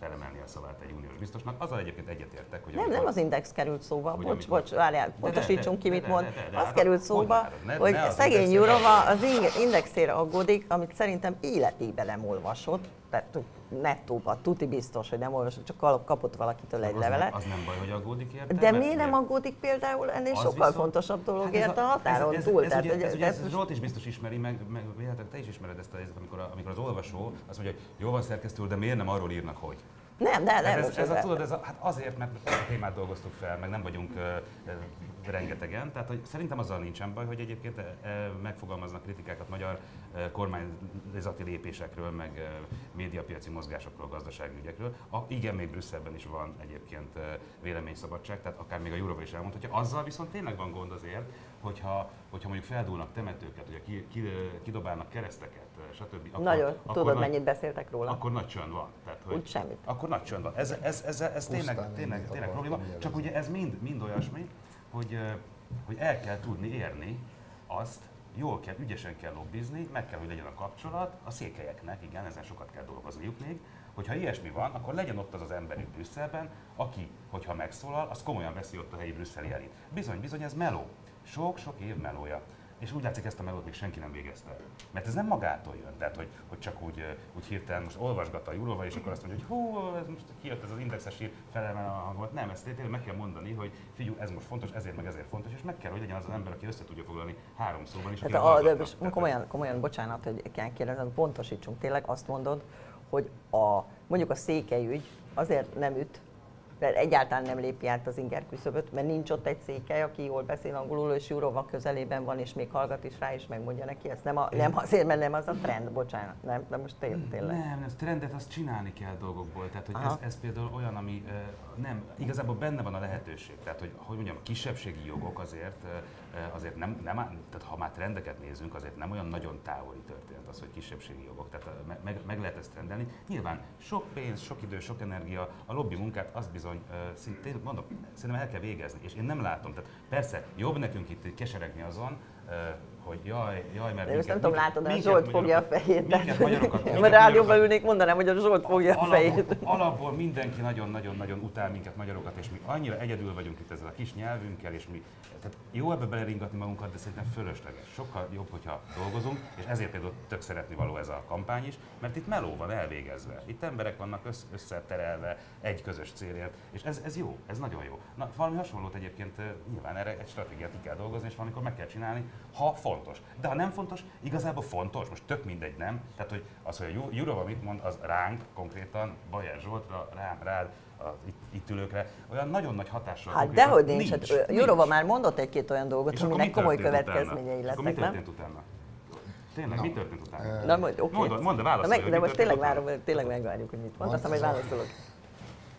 [SPEAKER 2] felemelni a szavát egy uniós biztosnak. Azzal egyébként egyetértek, hogy...
[SPEAKER 1] Nem, nem az index került szóba, hogy bocs, amikor... bocs, várjál, pontosítsunk ki, mit mond. Az került szóba, hogy szegény Jurova az indexére aggódik, amit szerintem életében nem olvasott, tehát nettóban, tuti biztos, hogy nem olvasott, csak kapott valakitől egy
[SPEAKER 2] az
[SPEAKER 1] levelet.
[SPEAKER 2] Nem, az nem baj, hogy aggódik érte?
[SPEAKER 1] De miért nem aggódik például ennél az sokkal viszont, fontosabb dolog hát érte a határon ez, ez, túl?
[SPEAKER 2] Ez, ez, ez, ez, ugye, ez, Zsolt is biztos ismeri, meg, meg te is ismered ezt a helyzetet, amikor, amikor az olvasó azt mondja, hogy jó van szerkesztő, de miért nem arról írnak, hogy?
[SPEAKER 1] Nem, de nem.
[SPEAKER 2] Ez, ez, a, tudod, ez a, hát azért, mert a témát dolgoztuk fel, meg nem vagyunk uh, rengetegen, tehát hogy szerintem azzal nincsen baj, hogy egyébként uh, megfogalmaznak kritikákat magyar uh, kormányzati lépésekről, meg uh, médiapiaci mozgásokról, gazdasági ügyekről. A, igen, még Brüsszelben is van egyébként uh, véleményszabadság, tehát akár még a Jurova is elmondhatja. Azzal viszont tényleg van gond azért, hogyha, hogyha mondjuk feldúlnak temetőket, ugye ki, ki, kidobálnak kereszteket, stb.
[SPEAKER 1] Akkor, Nagyon, akkor tudod, nagy, mennyit beszéltek róla.
[SPEAKER 2] Akkor nagy csönd van.
[SPEAKER 1] Tehát, hogy, Úgy semmit.
[SPEAKER 2] Akkor nagy csönd van. Ez, ez, ez, ez tényleg, tényleg, tényleg probléma. Csak ugye ez mind, mind olyasmi, hogy, hogy el kell tudni érni azt, jól kell, ügyesen kell lobbizni, meg kell, hogy legyen a kapcsolat, a székelyeknek, igen, ezen sokat kell dolgozniuk még, hogyha ilyesmi van, akkor legyen ott az az ember itt Brüsszelben, aki, hogyha megszólal, az komolyan veszi ott a helyi brüsszeli elit. Bizony, bizony, ez meló. Sok-sok év melója. És úgy látszik, ezt a melót még senki nem végezte. Mert ez nem magától jön, tehát hogy, hogy csak úgy, úgy hirtelen most olvasgatta a Jurova, és akkor azt mondja, hogy hú, ez most kijött ez az indexes ír, felemel a hangot. Nem, ezt tényleg meg kell mondani, hogy figyelj, ez most fontos, ezért meg ezért fontos, és meg kell, hogy legyen az az ember, aki össze tudja foglalni három szóban is.
[SPEAKER 1] Hát a, de most komolyan, komolyan, bocsánat, hogy kell kérdezem, pontosítsunk, tényleg azt mondod, hogy a, mondjuk a székelyügy azért nem üt, mert egyáltalán nem lépi át az inger küszöböt, mert nincs ott egy székely, aki jól beszél angolul, és Jurova közelében van, és még hallgat is rá, és megmondja neki ezt. Nem, a, nem azért, mert nem az a trend, bocsánat, nem, de most tényleg.
[SPEAKER 2] Nem, ez trendet azt csinálni kell dolgokból. Tehát, hogy ez, ez, például olyan, ami nem, igazából benne van a lehetőség. Tehát, hogy, hogy mondjam, a kisebbségi jogok azért, azért nem, nem, tehát ha már trendeket nézünk, azért nem olyan nagyon távoli történet az, hogy kisebbségi jogok. Tehát meg, meg lehet ezt rendelni. Nyilván sok pénz, sok idő, sok energia, a lobby munkát az bizony, szintén mondom, szerintem el kell végezni. És én nem látom. Tehát persze jobb nekünk itt keseregni azon, hogy jaj, jaj, mert
[SPEAKER 1] De most nem tudom, látod, a Zsolt fogja a fejét. Minket magyarokat. Mert rádióban ülnék, mondanám, hogy a Zsolt fogja a fejét.
[SPEAKER 2] Alapból mindenki nagyon-nagyon-nagyon utál minket magyarokat, és mi annyira egyedül vagyunk itt ezzel a kis nyelvünkkel, és mi, tehát jó ebbe beleringatni magunkat, de szerintem fölösleges. Sokkal jobb, hogyha dolgozunk, és ezért például tök szeretni való ez a kampány is, mert itt meló van elvégezve. Itt emberek vannak összeterelve egy közös célért, és ez, ez jó, ez nagyon jó. Na, valami hasonlót egyébként nyilván erre egy stratégiát ki kell dolgozni, és valamikor meg kell csinálni, ha fontos. De ha nem fontos, igazából fontos, most tök mindegy, nem? Tehát, hogy az, hogy a Jurova mit mond, az ránk konkrétan, Bajer Zsoltra, rám, rád, az itt, itt ülőkre, olyan nagyon nagy hatással.
[SPEAKER 1] Hát dehogy nincs, nincs, hát Jurova már mondott egy-két olyan dolgot, aminek komoly következményei lesznek,
[SPEAKER 2] nem? mi történt utána? Tényleg, mi történt utána?
[SPEAKER 1] Na, majd, oké.
[SPEAKER 2] Mondd, mondd, válaszolj,
[SPEAKER 1] meg, de most tényleg
[SPEAKER 2] utána.
[SPEAKER 1] várom, tényleg megvárjuk, hogy mit mond, aztán majd válaszolok.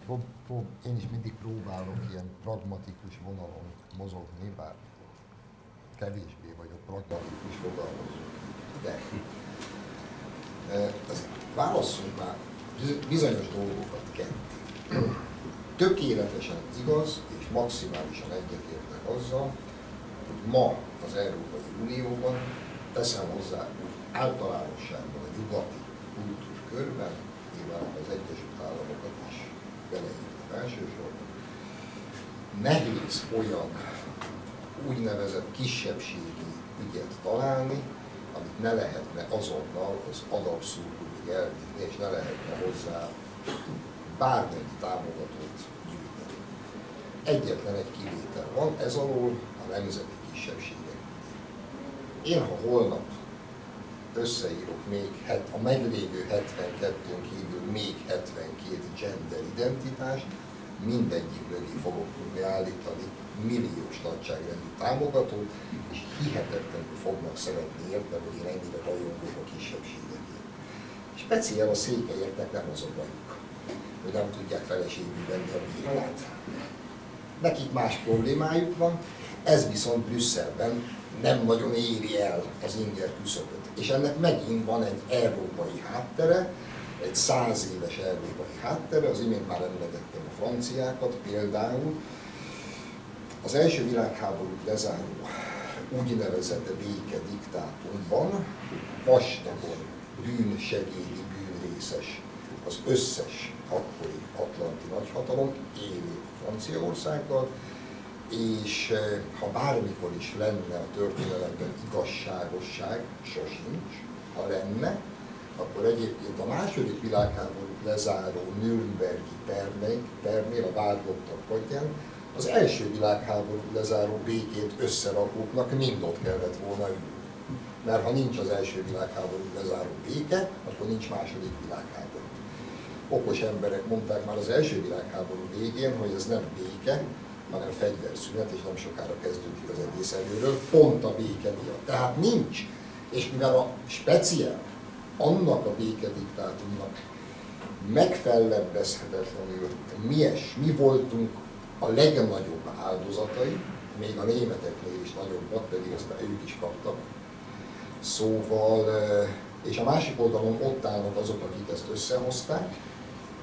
[SPEAKER 3] Prób, prób, én is mindig próbálok ilyen pragmatikus vonalon mozogni, bár kevésbé vagyok pragmatikus fogalmazó. De e, az, válasszunk már biz- bizonyos dolgokat ketté. Tökéletesen igaz és maximálisan egyetértek azzal, hogy ma az Európai Unióban teszem hozzá általánosságban a nyugati kultúrkörben, nyilván az Egyesült Államokat is beleírtam elsősorban, nehéz olyan úgynevezett kisebbségi ügyet találni, amit ne lehetne azonnal az ad abszurdumig elvinni, és ne lehetne hozzá bármennyi támogatót gyűjteni. Egyetlen egy kivétel van, ez alól a nemzeti kisebbségek. Én, ha holnap összeírok még het, a meglévő 72-n kívül még 72 gender identitást, mindegyik mögé fogok tudni állítani milliós nagyságrendű támogatót, és hihetetlenül fognak szeretni értem, hogy én ennyire rajongok a kisebbségekért. Speciál a székelyeknek nem az a bajuk, hogy nem tudják feleségül venni a bírát. Nekik más problémájuk van, ez viszont Brüsszelben nem nagyon éri el az inger küszöböt. És ennek megint van egy európai háttere, egy száz éves európai háttere, az imént már emlegettem a franciákat például. Az első világháborút lezáró úgynevezett béke diktátumban vastagon bűnsegédi, bűnrészes az összes akkori atlanti nagyhatalom, élő Franciaországgal, és eh, ha bármikor is lenne a történelemben igazságosság, sosincs, ha lenne, akkor egyébként a második világháborút lezáró Nürnbergi pernél, pernél a vádlottak padján az első világháborút lezáró békét összerakóknak mind ott kellett volna ülni. Mert ha nincs az első világháborút lezáró béke, akkor nincs második világháború. Okos emberek mondták már az első világháború végén, hogy ez nem béke, hanem fegyverszünet, és nem sokára kezdődik az egész előről, pont a béke miatt. Tehát nincs. És mivel a speciál annak a békediktátumnak megfellebbezhetetlenül mies, mi voltunk a legnagyobb áldozatai, még a németeknél is nagyobbak, pedig aztán ők is kaptak. Szóval, eh, és a másik oldalon ott állnak azok, akik ezt összehozták,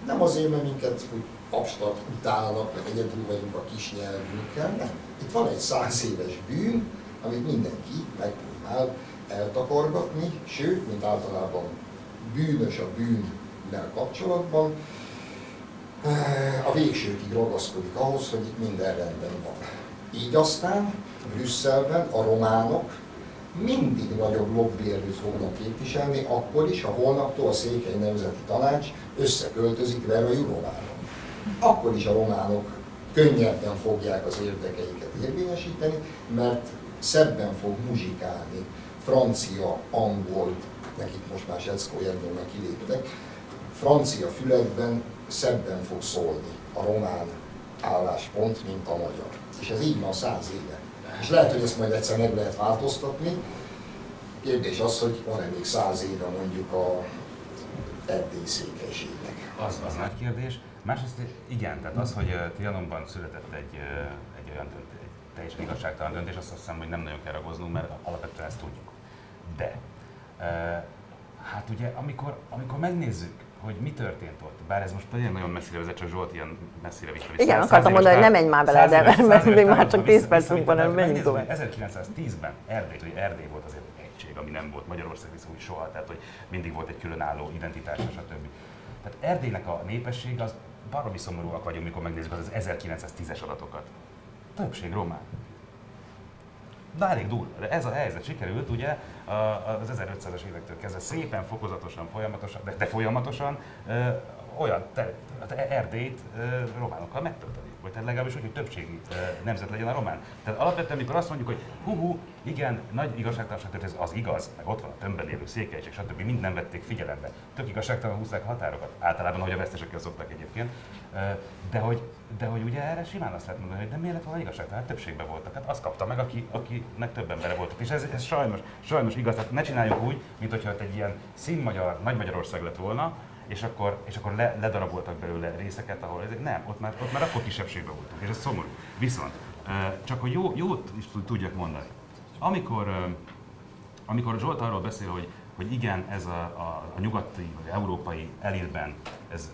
[SPEAKER 3] nem azért, mert minket úgy abstrakt utálnak, meg egyedül vagyunk a kis nyelvünkkel, nem. Itt van egy száz éves bűn, amit mindenki megpróbál eltakargatni, sőt, mint általában bűnös a bűnnel kapcsolatban, eh, a végsőkig ragaszkodik ahhoz, hogy itt minden rendben van. Így aztán Brüsszelben a románok mindig nagyobb lobbyerőt fognak képviselni, akkor is, ha holnaptól a Székely Nemzeti Tanács összeköltözik vele a Jurováron. Akkor is a románok könnyebben fogják az érdekeiket érvényesíteni, mert szebben fog muzsikálni francia, angol, nekik most már Secko Jennyónak kiléptek, francia fülekben szebben fog szólni a román álláspont, mint a magyar. És ez így van száz éve. És lehet, hogy ezt majd egyszer meg lehet változtatni. Kérdés az, hogy van-e még száz éve mondjuk a erdélyi székelységnek.
[SPEAKER 2] Az, az nagy kérdés. Másrészt igen, tehát az, hogy uh, Trianonban született egy, egy olyan döntés, egy teljesen igazságtalan döntés, azt hiszem, hogy nem nagyon kell ragoznunk, mert alapvetően ezt tudjuk. De, hát ugye, amikor, amikor megnézzük, hogy mi történt ott, bár ez most tényleg nagyon messzire vezet, csak Zsolt ilyen messzire vissza.
[SPEAKER 1] Igen, akartam mondani, hogy nem menj már bele, de- mert még már csak 10
[SPEAKER 2] vissza-
[SPEAKER 1] percünk van,
[SPEAKER 2] visszavitt,
[SPEAKER 1] menjünk tovább.
[SPEAKER 2] hogy 1910-ben Erdély, hogy Erdély volt azért egy egység, ami nem volt Magyarország viszont úgy soha, tehát hogy mindig volt egy különálló identitása, stb. Tehát Erdélynek a népesség az baromi szomorúak vagyunk, mikor megnézzük az 1910-es adatokat. Többség román. De elég durva. De ez a helyzet sikerült ugye az 1500-as évektől kezdve szépen, fokozatosan, folyamatosan, de, de folyamatosan olyan ter, hát Erdélyt románokkal megtölteni. Vagy tehát legalábbis úgy, hogy többségi nemzet legyen a román. Tehát alapvetően, amikor azt mondjuk, hogy hú, igen, nagy igazságtalanság történt, ez az igaz, meg ott van a tömbben lévő székelyek, stb. mind nem vették figyelembe. Tök igazságtalan húzták határokat. Általában, hogy a vesztesekkel szoktak egyébként. De hogy, de hogy ugye erre simán azt lehet mondani, hogy de miért lett volna igazságtalan? Hát többségben voltak. Hát azt kapta meg, aki, akinek több embere voltak. És ez, ez sajnos, sajnos igaz. Tehát ne csináljuk úgy, mint hogyha egy ilyen színmagyar, nagy Magyarország lett volna, és akkor, és akkor le, ledaraboltak belőle részeket, ahol ezek nem, ott már, ott már akkor kisebbségben voltunk, és ez szomorú. Viszont, csak hogy jó, jót is tudjak mondani. Amikor, amikor Zsolt arról beszél, hogy, hogy igen, ez a, a, a nyugati vagy európai elitben ez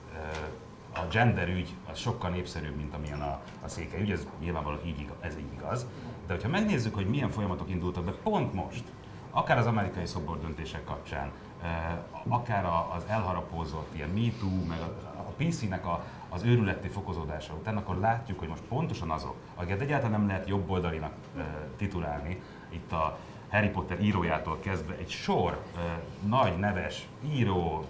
[SPEAKER 2] a gender ügy az sokkal népszerűbb, mint amilyen a, a székely ügy, ez nyilvánvalóan így, ez így igaz. De hogyha megnézzük, hogy milyen folyamatok indultak be pont most, akár az amerikai szobor döntések kapcsán, akár az elharapózott ilyen MeToo, meg a PC-nek a, az őrületi fokozódása után, akkor látjuk, hogy most pontosan azok, akiket egyáltalán nem lehet jobboldalinak titulálni, itt a Harry Potter írójától kezdve egy sor nagy neves író,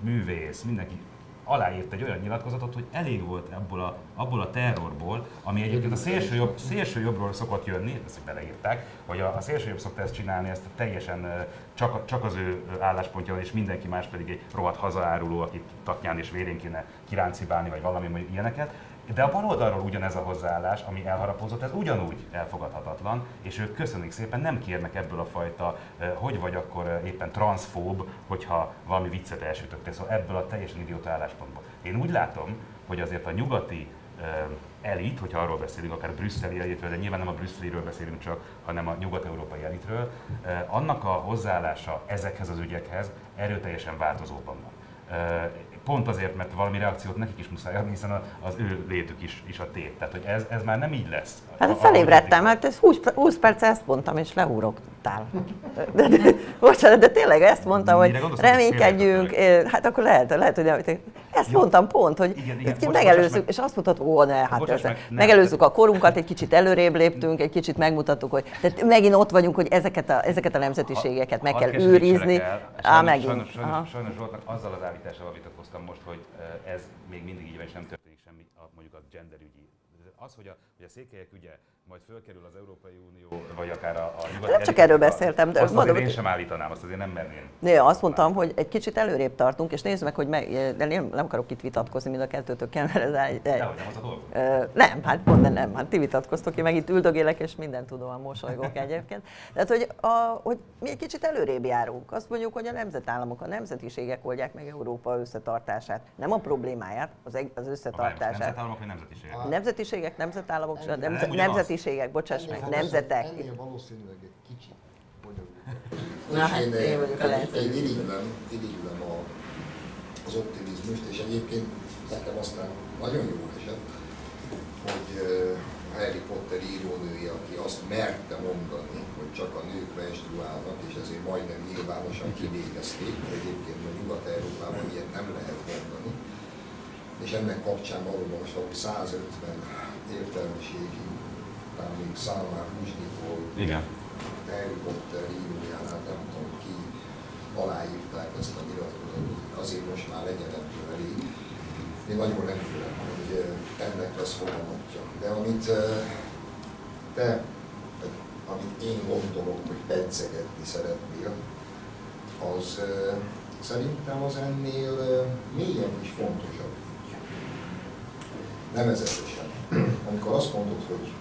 [SPEAKER 2] művész, mindenki aláírt egy olyan nyilatkozatot, hogy elég volt abból a, abból a terrorból, ami egyébként a szélső, jobb, szélső jobbról szokott jönni, ezt beleírták, hogy a, a szélső jobb szokta ezt csinálni, ezt teljesen csak, csak az ő álláspontja, és mindenki más pedig egy rohadt hazaáruló, akit taknyán és vérén kéne kiráncibálni, vagy valami ilyeneket. De a baloldalról ugyanez a hozzáállás, ami elharapózott, ez ugyanúgy elfogadhatatlan, és ők köszönjük szépen, nem kérnek ebből a fajta, hogy vagy akkor éppen transzfób, hogyha valami viccet elsütöttél, szóval ebből a teljesen idióta álláspontból. Én úgy látom, hogy azért a nyugati elit, hogyha arról beszélünk, akár brüsszeli elitről, de nyilván nem a brüsszeliről beszélünk csak, hanem a nyugat-európai elitről, annak a hozzáállása ezekhez az ügyekhez erőteljesen változóban van pont azért, mert valami reakciót nekik is muszáj adni, hiszen az ő létük is, is a tét. Tehát, hogy ez, ez már nem így lesz.
[SPEAKER 1] Hát felébredtem, hát ez 20, 20 perc ezt mondtam, és leúrogtál. De, de, bocsánat, de tényleg ezt mondtam, Mire hogy reménykedjünk, hát akkor lehet, lehet, hogy nem, ezt Jó. mondtam pont, hogy igen, igen, bocs, megelőzzük, meg. és azt mutattuk, ó, ne, hát bocsás, meg, megelőzzük a korunkat, egy kicsit előrébb léptünk, egy kicsit megmutattuk, hogy tehát megint ott vagyunk, hogy ezeket a, ezeket a nemzetiségeket meg kell őrizni.
[SPEAKER 2] Á, megint. Sajnos, sajnos, sajnos Zsoltnak azzal az állítással vitatkoztam most, hogy ez még mindig így van, és nem történik semmi a, mondjuk a gender ügyi. Az, hogy a, hogy a székelyek ügye majd fölkerül az Európai Unió, vagy akár a, a nyugati
[SPEAKER 1] Nem csak erről beszéltem,
[SPEAKER 2] de azt mondom, én sem állítanám, azt azért nem merném.
[SPEAKER 1] Né, azt mondtam, hogy egy kicsit előrébb tartunk, és nézzük meg, hogy meg, de nem, nem akarok itt vitatkozni, mind a kettőtök kellene.
[SPEAKER 2] De, de, de, nem az a dolog.
[SPEAKER 1] Nem, hát pont nem, hát ti vitatkoztok, én meg itt üldögélek, és mindent tudom, mosolygok egyébként. Tehát, hogy, a, hogy mi egy kicsit előrébb járunk. Azt mondjuk, hogy a nemzetállamok, a nemzetiségek oldják meg Európa összetartását. Nem a problémáját, az, az összetartását. A
[SPEAKER 2] nemzetállamok vagy nemzetiségek? A
[SPEAKER 1] nemzetiségek, nemzetállamok, nemzet, nemzetiségek, bocsáss meg, nemzetek.
[SPEAKER 3] Ennél valószínűleg egy kicsit Na, hát én, én, vagyok a én irigylem, irigylem a, az optimizmust, és egyébként nekem aztán nagyon jó esett, hogy Harry Potter írónője, aki azt merte mondani, hogy csak a nők menstruálnak, és ezért majdnem nyilvánosan kivégezték, mert egyébként a Nyugat-Európában ilyet nem lehet mondani. És ennek kapcsán valóban most 150 értelmiségi talán még Szálmár Rusdikból,
[SPEAKER 2] Igen.
[SPEAKER 3] Potter írójánál, nem tudom ki, aláírták ezt a nyilatkozatot, azért most már legyen ebből elég. Én nagyon remélem, hogy ennek lesz fogalmatja. De amit te, amit én gondolok, hogy pedzegetni szeretnél, az szerintem az ennél mélyen is fontosabb ügy. Nevezetesen. Amikor azt mondod, hogy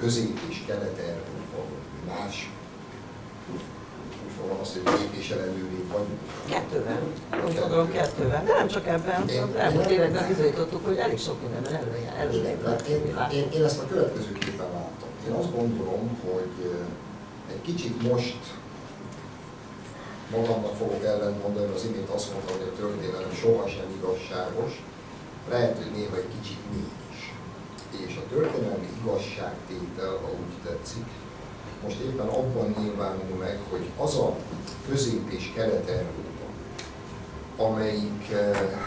[SPEAKER 3] közép- és kelet-európa, más azt, hogy lépéssel előrébb vagyunk.
[SPEAKER 1] Kettővel. Úgy gondolom kettővel. De nem csak ebben. Én, az elmúlt években bizonyítottuk, hogy elég sok mindenben előre, előre
[SPEAKER 3] én, én, én, én ezt a következőképpen látom. Én azt gondolom, hogy egy kicsit most magamnak fogok ellentmondani, az imént azt mondtam, hogy a történelem sohasem igazságos, lehet, hogy néha egy kicsit még és a történelmi igazságtétel, ha úgy tetszik, most éppen abban nyilvánul meg, hogy az a közép- és kelet-európa, amelyik eh,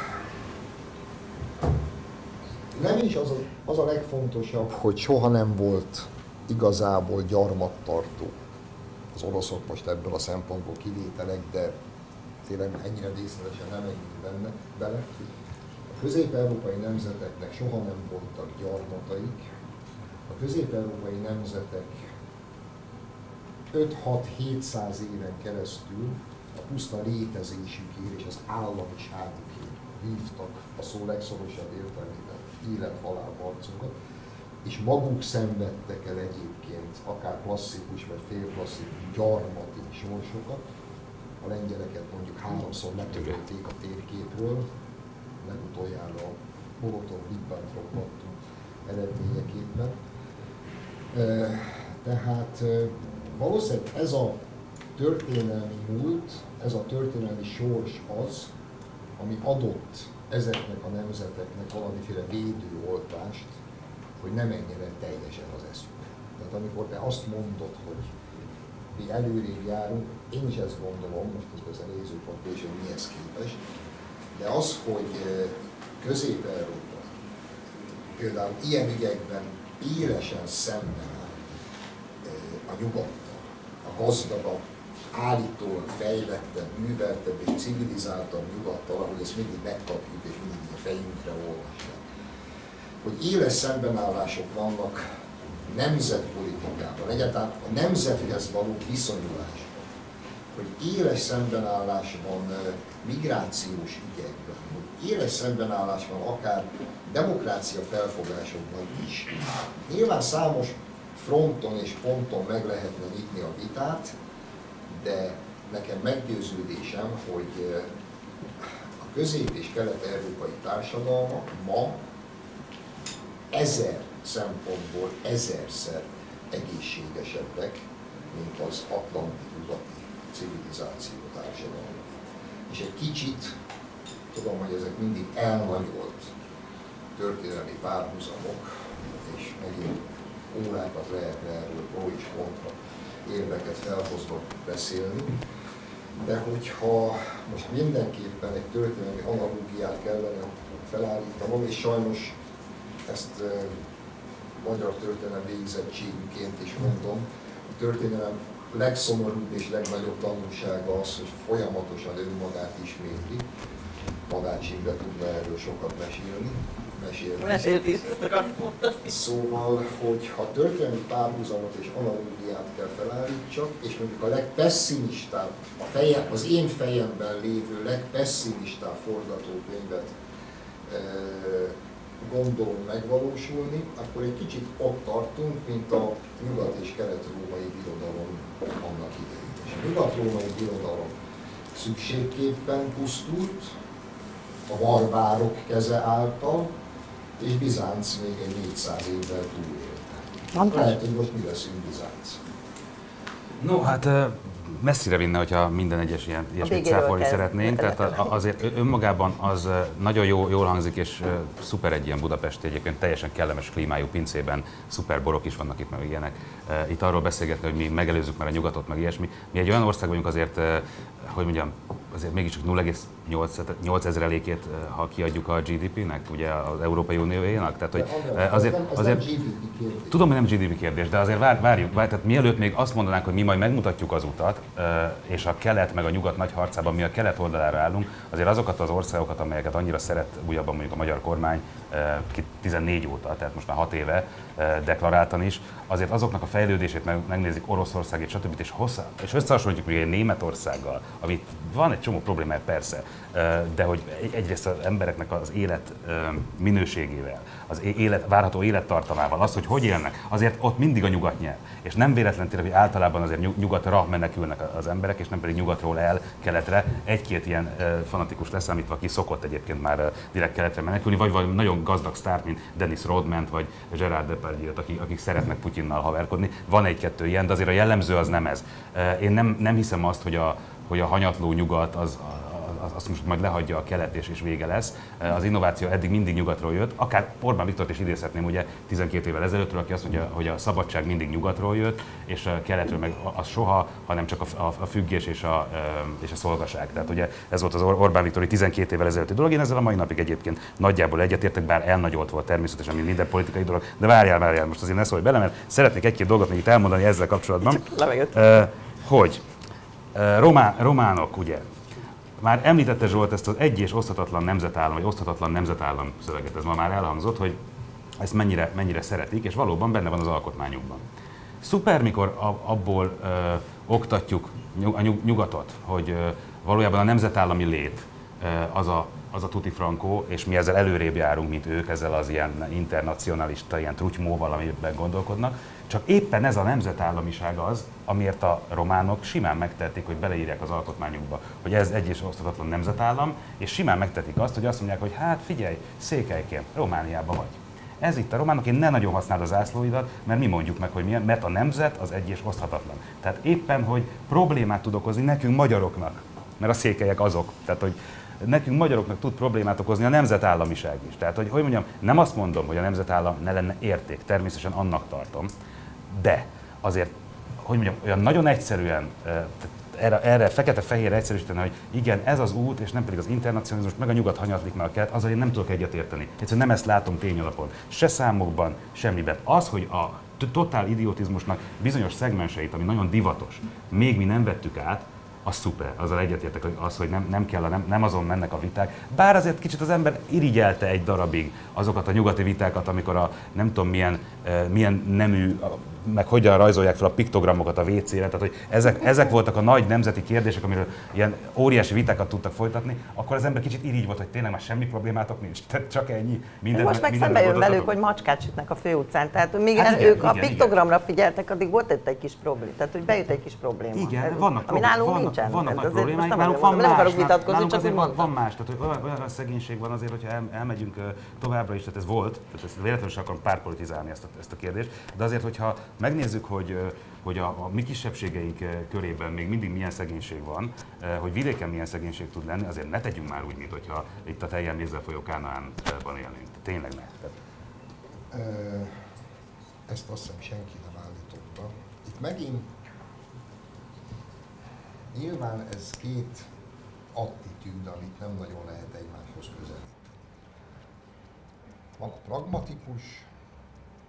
[SPEAKER 3] nem is az a, az a legfontosabb, hogy soha nem volt igazából gyarmattartó. Az oroszok most ebből a szempontból kivételek, de tényleg ennyire részletesen nem menjünk benne, bele. Közép-európai nemzeteknek soha nem voltak gyarmataik, a közép-európai nemzetek 5-6-700 éven keresztül a puszta létezésükért és az államiságukért vívtak a szó legszorosabb értelmében élet-halál harcokat, és maguk szenvedtek el egyébként akár klasszikus vagy félklasszikus gyarmati sorsokat. A lengyeleket mondjuk háromszor letörölték a térképről, legutoljára a Molotov-Ribbentrop paktum eredményeképpen. Tehát valószínűleg ez a történelmi múlt, ez a történelmi sors az, ami adott ezeknek a nemzeteknek valamiféle védőoltást, hogy ne menjen el teljesen az eszük. Tehát amikor te azt mondod, hogy mi előrébb járunk, én is ezt gondolom, most ez persze nézőpont és hogy mihez képest, de az, hogy Közép-Európa például ilyen ügyekben élesen szemben áll a nyugattal, a gazdagabb, állítólag fejlettebb, műveltebb és civilizáltabb nyugattal, ahogy ezt mindig megkapjuk és mindig a fejünkre olvasják. Hogy éles szembenállások vannak nemzetpolitikában, egyáltalán a nemzethez való viszonyulásban, hogy éles szembenállás van migrációs ügyekben, hogy éles szembenállás van akár demokrácia felfogásokban is. Nyilván számos fronton és ponton meg lehetne nyitni a vitát, de nekem meggyőződésem, hogy a közép- és kelet-európai társadalmak ma ezer szempontból ezerszer egészségesebbek, mint az atlanti civilizáció társadalma. És egy kicsit, tudom, hogy ezek mindig elnagyolt történelmi párhuzamok, és megint órákat lehetne erről pro és kontra érveket felhozva beszélni, de hogyha most mindenképpen egy történelmi analógiát kellene felállítanom, és sajnos ezt e, magyar történelem végzettségüként is mondom, a történelem legszomorúbb és legnagyobb tanulsága az, hogy folyamatosan önmagát ismétli. Magács Imre tudna erről sokat mesélni mesélni. Szóval, hogy ha történelmi párhuzamot és analógiát kell felállítsak, és mondjuk a legpesszimistább, a feje, az én fejemben lévő legpesszimistább forgatókönyvet e, gondolom megvalósulni, akkor egy kicsit ott tartunk, mint a nyugat- és kelet-római birodalom annak idején. És a nyugat-római birodalom szükségképpen pusztult, a barbárok keze által, és Bizánc még egy 400 évvel túlélte. Lehet, hogy most mi leszünk Bizánc.
[SPEAKER 2] No, hát messzire vinne, hogyha minden egyes ilyen, ilyesmit cáfolni szeretnénk. Tehát azért önmagában az nagyon jó, jól hangzik, és szuper egy ilyen Budapesti egyébként teljesen kellemes klímájú pincében, szuper borok is vannak itt, meg ilyenek. Itt arról beszélgetni, hogy mi megelőzzük már a nyugatot, meg ilyesmi. Mi egy olyan ország vagyunk azért, hogy mondjam, azért mégiscsak 0,8 ezrelékét, ha kiadjuk a GDP-nek, ugye az Európai Unióénak. Tehát, hogy azért, azért, tudom, hogy nem GDP kérdés, de azért vár, várjuk, vár, tehát mielőtt még azt mondanánk, hogy mi majd megmutatjuk az utat, és a kelet meg a nyugat nagy harcában mi a kelet oldalára állunk, azért azokat az országokat, amelyeket annyira szeret újabban mondjuk a magyar kormány, 14 óta, tehát most már 6 éve deklaráltan is, azért azoknak a fejlődését megnézik Oroszországét, stb. és, hosszá, és összehasonlítjuk még Németországgal, amit van egy csomó problémája persze, de hogy egyrészt az embereknek az élet minőségével, az élet, várható élettartamával, az, hogy hogy élnek, azért ott mindig a nyugat nyer. És nem véletlen tényleg, hogy általában azért nyugatra menekülnek az emberek, és nem pedig nyugatról el keletre. Egy-két ilyen fanatikus leszámítva, aki szokott egyébként már direkt keletre menekülni, vagy, vagy nagyon gazdag sztárt, mint Dennis Rodman vagy Gerard depardieu akik, akik szeretnek Putyinnal haverkodni. Van egy-kettő ilyen, de azért a jellemző az nem ez. Én nem, nem hiszem azt, hogy a, hogy a hanyatló nyugat az, azt most majd lehagyja a kelet és, és vége lesz. Az innováció eddig mindig nyugatról jött, akár Orbán Viktort is idézhetném ugye 12 évvel ezelőttről, aki azt mondja, hogy a szabadság mindig nyugatról jött, és a keletről meg az soha, hanem csak a, a, a függés és a, és a szolgaság. Tehát ugye ez volt az Orbán Viktori 12 évvel ezelőtti dolog, én ezzel a mai napig egyébként nagyjából egyetértek, bár elnagyolt volt természetesen, mint minden politikai dolog, de várjál, várjál, most azért ne szólj bele, mert szeretnék egy-két dolgot még itt elmondani ezzel kapcsolatban. Uh, hogy román, románok, ugye, már említette Zsolt ezt az egy és oszthatatlan nemzetállam, vagy oszthatatlan nemzetállam szöveget, ez ma már elhangzott, hogy ezt mennyire, mennyire szeretik, és valóban benne van az alkotmányukban. Szuper, mikor abból ö, oktatjuk a nyugatot, hogy ö, valójában a nemzetállami lét ö, az a az a tuti frankó, és mi ezzel előrébb járunk, mint ők, ezzel az ilyen internacionalista, ilyen trutymóval, amiben gondolkodnak. Csak éppen ez a nemzetállamiság az, amiért a románok simán megtehetik, hogy beleírják az alkotmányukba, hogy ez egy és osztatatlan nemzetállam, és simán megtetik azt, hogy azt mondják, hogy hát figyelj, székelyként, Romániában vagy. Ez itt a románok, én ne nagyon használd az zászlóidat, mert mi mondjuk meg, hogy milyen, mert a nemzet az egy és oszthatatlan. Tehát éppen, hogy problémát tud okozni nekünk magyaroknak, mert a székelyek azok. Tehát, hogy nekünk magyaroknak tud problémát okozni a nemzetállamiság is. Tehát, hogy, hogy mondjam, nem azt mondom, hogy a nemzetállam ne lenne érték, természetesen annak tartom, de azért, hogy mondjam, olyan nagyon egyszerűen, erre, erre fekete-fehér egyszerűsíteni, hogy igen, ez az út, és nem pedig az internacionalizmus, meg a nyugat hanyatlik meg a kelet, azzal én nem tudok egyetérteni. Egyszerűen nem ezt látom tényalapon. Se számokban, semmiben. Az, hogy a totál idiotizmusnak bizonyos szegmenseit, ami nagyon divatos, még mi nem vettük át, az szuper, azzal egyetértek, hogy az, hogy nem, nem kell, nem, nem azon mennek a viták. Bár azért kicsit az ember irigyelte egy darabig azokat a nyugati vitákat, amikor a nem tudom milyen, milyen nemű meg hogyan rajzolják fel a piktogramokat a WC-re, tehát hogy ezek, ezek voltak a nagy nemzeti kérdések, amiről ilyen óriási vitákat tudtak folytatni, akkor az ember kicsit irigy volt, hogy tényleg már semmi problémátok nincs, tehát csak ennyi.
[SPEAKER 1] Minden, Most meg szembe jön velük, hogy macskát sütnek a főutcán, tehát míg hát igen, ők igen, a piktogramra igen. figyeltek, addig volt itt egy kis probléma, tehát hogy bejött egy kis probléma.
[SPEAKER 2] Igen, ez, vannak, ami
[SPEAKER 1] nálunk
[SPEAKER 2] vannak,
[SPEAKER 1] nincsen.
[SPEAKER 2] vannak
[SPEAKER 1] nagy
[SPEAKER 2] problémáink,
[SPEAKER 1] nálunk van más. Nem akarok vitatkozni,
[SPEAKER 2] csak van, van más, tehát hogy olyan, olyan szegénység van azért, hogyha el, elmegyünk továbbra is, tehát ez volt, tehát ezt véletlenül sem akarom párpolitizálni ezt a, ezt a kérdést, de azért, hogyha megnézzük, hogy hogy a, a mi kisebbségeink körében még mindig milyen szegénység van, hogy vidéken milyen szegénység tud lenni, azért ne tegyünk már úgy, mint hogyha itt a teljen mézzel folyó Kánaánban élnénk. Tényleg ne.
[SPEAKER 3] Ezt azt hiszem senki nem állította. Itt megint nyilván ez két attitűd, amit nem nagyon lehet egymáshoz közelíteni. Van a pragmatikus,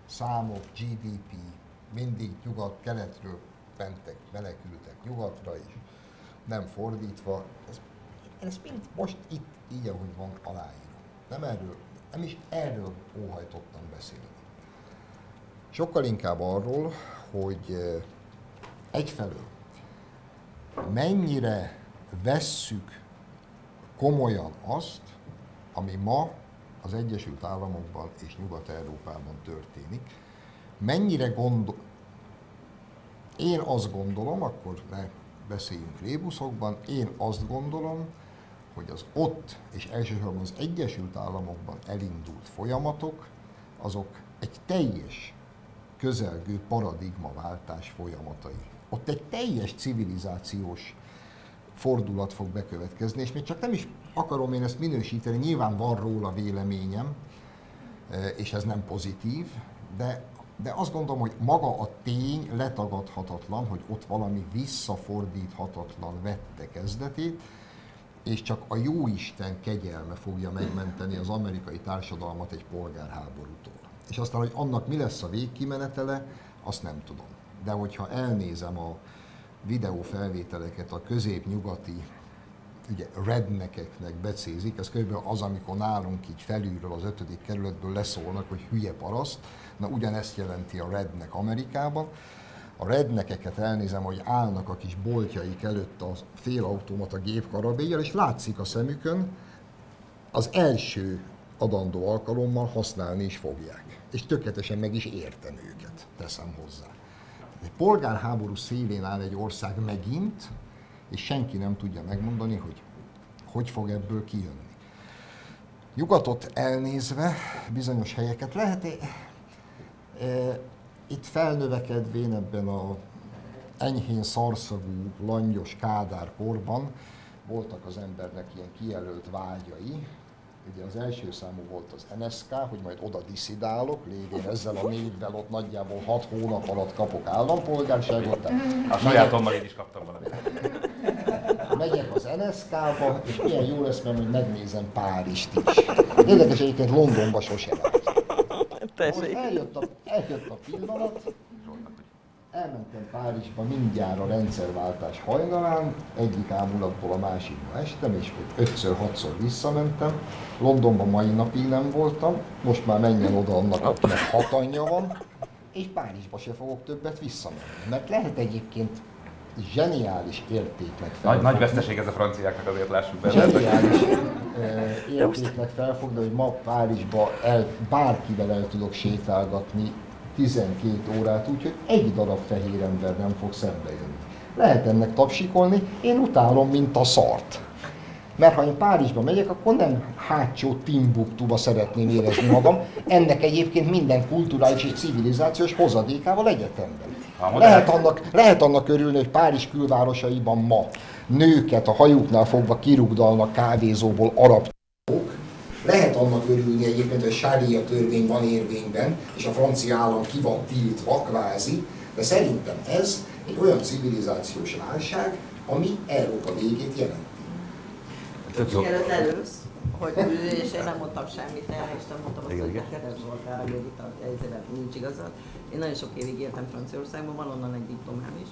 [SPEAKER 3] számok, GDP, mindig nyugat-keletről mentek, menekültek nyugatra is, nem fordítva. Ez, én ezt mind most itt, így ahogy van, aláírom. Nem erről, nem is erről óhajtottam beszélni. Sokkal inkább arról, hogy eh, egyfelől mennyire vesszük komolyan azt, ami ma az Egyesült Államokban és Nyugat-Európában történik, mennyire gondol... Én azt gondolom, akkor ne beszéljünk rébuszokban, én azt gondolom, hogy az ott, és elsősorban az Egyesült Államokban elindult folyamatok, azok egy teljes közelgő paradigmaváltás folyamatai. Ott egy teljes civilizációs fordulat fog bekövetkezni, és még csak nem is akarom én ezt minősíteni, nyilván van róla véleményem, és ez nem pozitív, de de azt gondolom, hogy maga a tény letagadhatatlan, hogy ott valami visszafordíthatatlan vette kezdetét, és csak a jóisten kegyelme fogja megmenteni az amerikai társadalmat egy polgárháborútól. És aztán, hogy annak mi lesz a végkimenetele, azt nem tudom. De hogyha elnézem a videófelvételeket a középnyugati ugye rednekeknek becézik, ez kb. az, amikor nálunk így felülről az ötödik kerületből leszólnak, hogy hülye paraszt, na ugyanezt jelenti a rednek Amerikában. A rednekeket elnézem, hogy állnak a kis boltjaik előtt a félautomata gépkarabélyjal, és látszik a szemükön, az első adandó alkalommal használni is fogják. És tökéletesen meg is értem őket, teszem hozzá. Egy polgárháború szélén áll egy ország megint, és senki nem tudja megmondani, hogy hogy fog ebből kijönni. Nyugatot elnézve bizonyos helyeket lehet itt felnövekedvén ebben a enyhén szarszagú, langyos Kádár korban voltak az embernek ilyen kijelölt vágyai, Ugye az első számú volt az NSK, hogy majd oda diszidálok, lévén ezzel a névvel ott nagyjából 6 hónap alatt kapok állampolgárságot.
[SPEAKER 2] A sajátommal én is kaptam valamit.
[SPEAKER 3] Megyek az NSK-ba, és milyen jó lesz, mert hogy megnézem Párizst is. Érdekes egyébként Londonba sose Most eljött a, eljött a pillanat, Elmentem Párizsba mindjárt a rendszerváltás hajnalán, egyik ámulatból a másikba estem, és ötször-hatszor visszamentem. Londonban mai napig nem voltam, most már menjen oda annak, akinek hat anyja van, és Párizsba se fogok többet visszamenni. Mert lehet egyébként zseniális értéknek
[SPEAKER 2] Nagy, nagy veszteség ez a franciáknak azért lássuk be.
[SPEAKER 3] Zseniális értéknek felfogni, hogy ma Párizsba el, bárkivel el tudok sétálgatni 12 órát, úgyhogy egy darab fehér ember nem fog szembe jönni. Lehet ennek tapsikolni, én utálom, mint a szart. Mert ha én Párizsba megyek, akkor nem hátsó Timbuktuba szeretném érezni magam. Ennek egyébként minden kulturális és civilizációs hozadékával egyetemben. Lehet annak, lehet annak örülni, hogy Párizs külvárosaiban ma nőket a hajuknál fogva kirugdalnak kávézóból arab lehet annak örülni egyébként, hogy a sária törvény van érvényben, és a francia állam ki van tiltva, kvázi, de szerintem ez egy olyan civilizációs válság, ami Európa végét jelenti.
[SPEAKER 1] Mielőtt lelősz, hogy és én nem mondtam semmit erre, és nem mondtam azt, hogy Keres Zsoltár, hogy itt ezzel nincs igazad. Én nagyon sok évig éltem Franciaországban, van onnan egy diplomám is,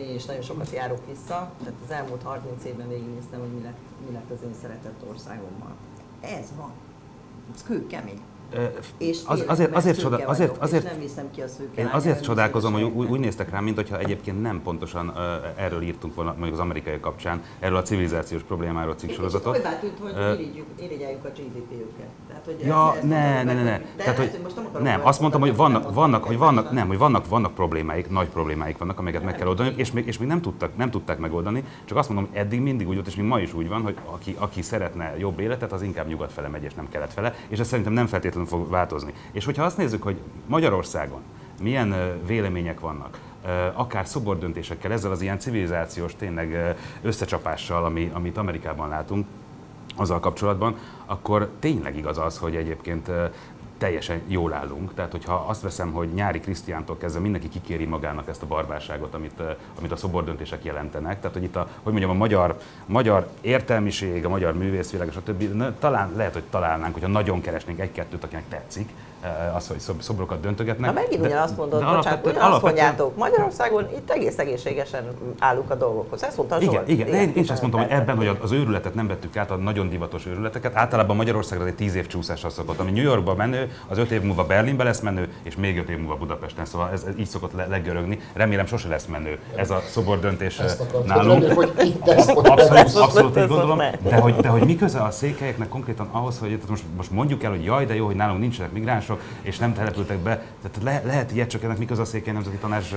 [SPEAKER 1] és nagyon sokat járok vissza, tehát az elmúlt 30 évben végignéztem, hogy mi lett, mi lett az én szeretett országommal. Ez van. Ez kőkemény. És
[SPEAKER 2] az, azért, azért, csoda, azért, vagyok, azért,
[SPEAKER 1] nem viszem ki a szőke
[SPEAKER 2] Én azért csodálkozom, hogy úgy, úgy néztek rám, mint hogyha egyébként nem pontosan uh, erről írtunk volna, mondjuk az amerikai kapcsán, erről a civilizációs problémáról cikksorozatot.
[SPEAKER 1] És tűnt, hogy uh, irigyeljük a GDP-üket.
[SPEAKER 2] Tehát, hogy ja, ez, ez ne, ne, ne, ne. Tehát, hogy, most nem, nem azt mondtam, hogy vannak, vannak, hogy vannak, nem, hogy vannak, vannak problémáik, nagy problémáik vannak, amiket meg kell oldani, és még, és még nem, tudtak, nem tudták megoldani, csak azt mondom, hogy eddig mindig úgy volt, és még ma is úgy van, hogy aki, aki szeretne jobb életet, az inkább nyugat fele megy, és nem kelet fele, és ez szerintem nem feltétlenül fog változni. És hogyha azt nézzük, hogy Magyarországon milyen vélemények vannak, akár szobordöntésekkel, ezzel az ilyen civilizációs tényleg összecsapással, ami, amit Amerikában látunk, azzal kapcsolatban, akkor tényleg igaz az, hogy egyébként teljesen jól állunk. Tehát, hogyha azt veszem, hogy nyári Krisztiántól kezdve mindenki kikéri magának ezt a barbárságot, amit, amit a szoborddöntések jelentenek. Tehát, hogy itt a, hogy mondjam, a magyar, magyar értelmiség, a magyar művészvilág, és a többi, talán lehet, hogy találnánk, hogyha nagyon keresnénk egy-kettőt, akinek tetszik, az, hogy szobrokat döntögetnek.
[SPEAKER 1] Na megint ugyan azt mondod, de bocsánat, ugyan azt mondjátok, Magyarországon itt egész egészségesen állunk a dolgokhoz. Ezt mondta
[SPEAKER 2] Igen, Zsolt. igen. igen. Én, is azt mondtam, hogy ebben, hogy az őrületet nem vettük át, a nagyon divatos őrületeket. Általában Magyarországra egy tíz év csúszásra szokott, ami New Yorkban menő, az öt év múlva Berlinbe lesz menő, és még öt év múlva Budapesten. Szóval ez, ez így szokott le, leggörögni. Remélem sose lesz menő ez a szobordöntés nálunk. Remélem, hogy abszolút, abszolút így gondolom. De hogy, de hogy mi köze a székelyeknek konkrétan ahhoz, hogy most, most mondjuk el, hogy jaj, de jó, hogy nálunk nincsenek migránsok, és nem települtek be. Tehát le, lehet ilyet, csak ennek mi köze a Székely Nemzeti Tanács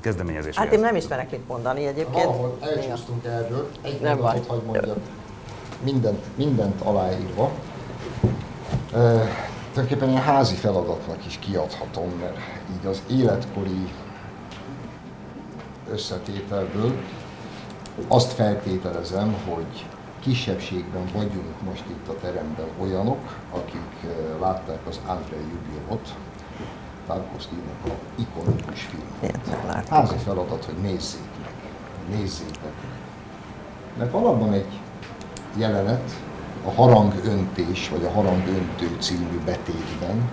[SPEAKER 2] kezdeményezés.
[SPEAKER 1] Hát én nem ismerek mit mondani egyébként.
[SPEAKER 3] Ahol elcsúsztunk erről, egy nem mondatot hagy mondjak, mindent, mindent aláírva. Tulajdonképpen ilyen házi feladatnak is kiadhatom, mert így az életkori összetételből azt feltételezem, hogy kisebbségben vagyunk most itt a teremben olyanok, akik eh, látták az Andrei Jubiovot, Tarkovszkinak a ikonikus filmet. Házi feladat, hogy nézzék meg. Nézzétek meg. Mert van abban egy jelenet, a harangöntés, vagy a harangöntő című betétben,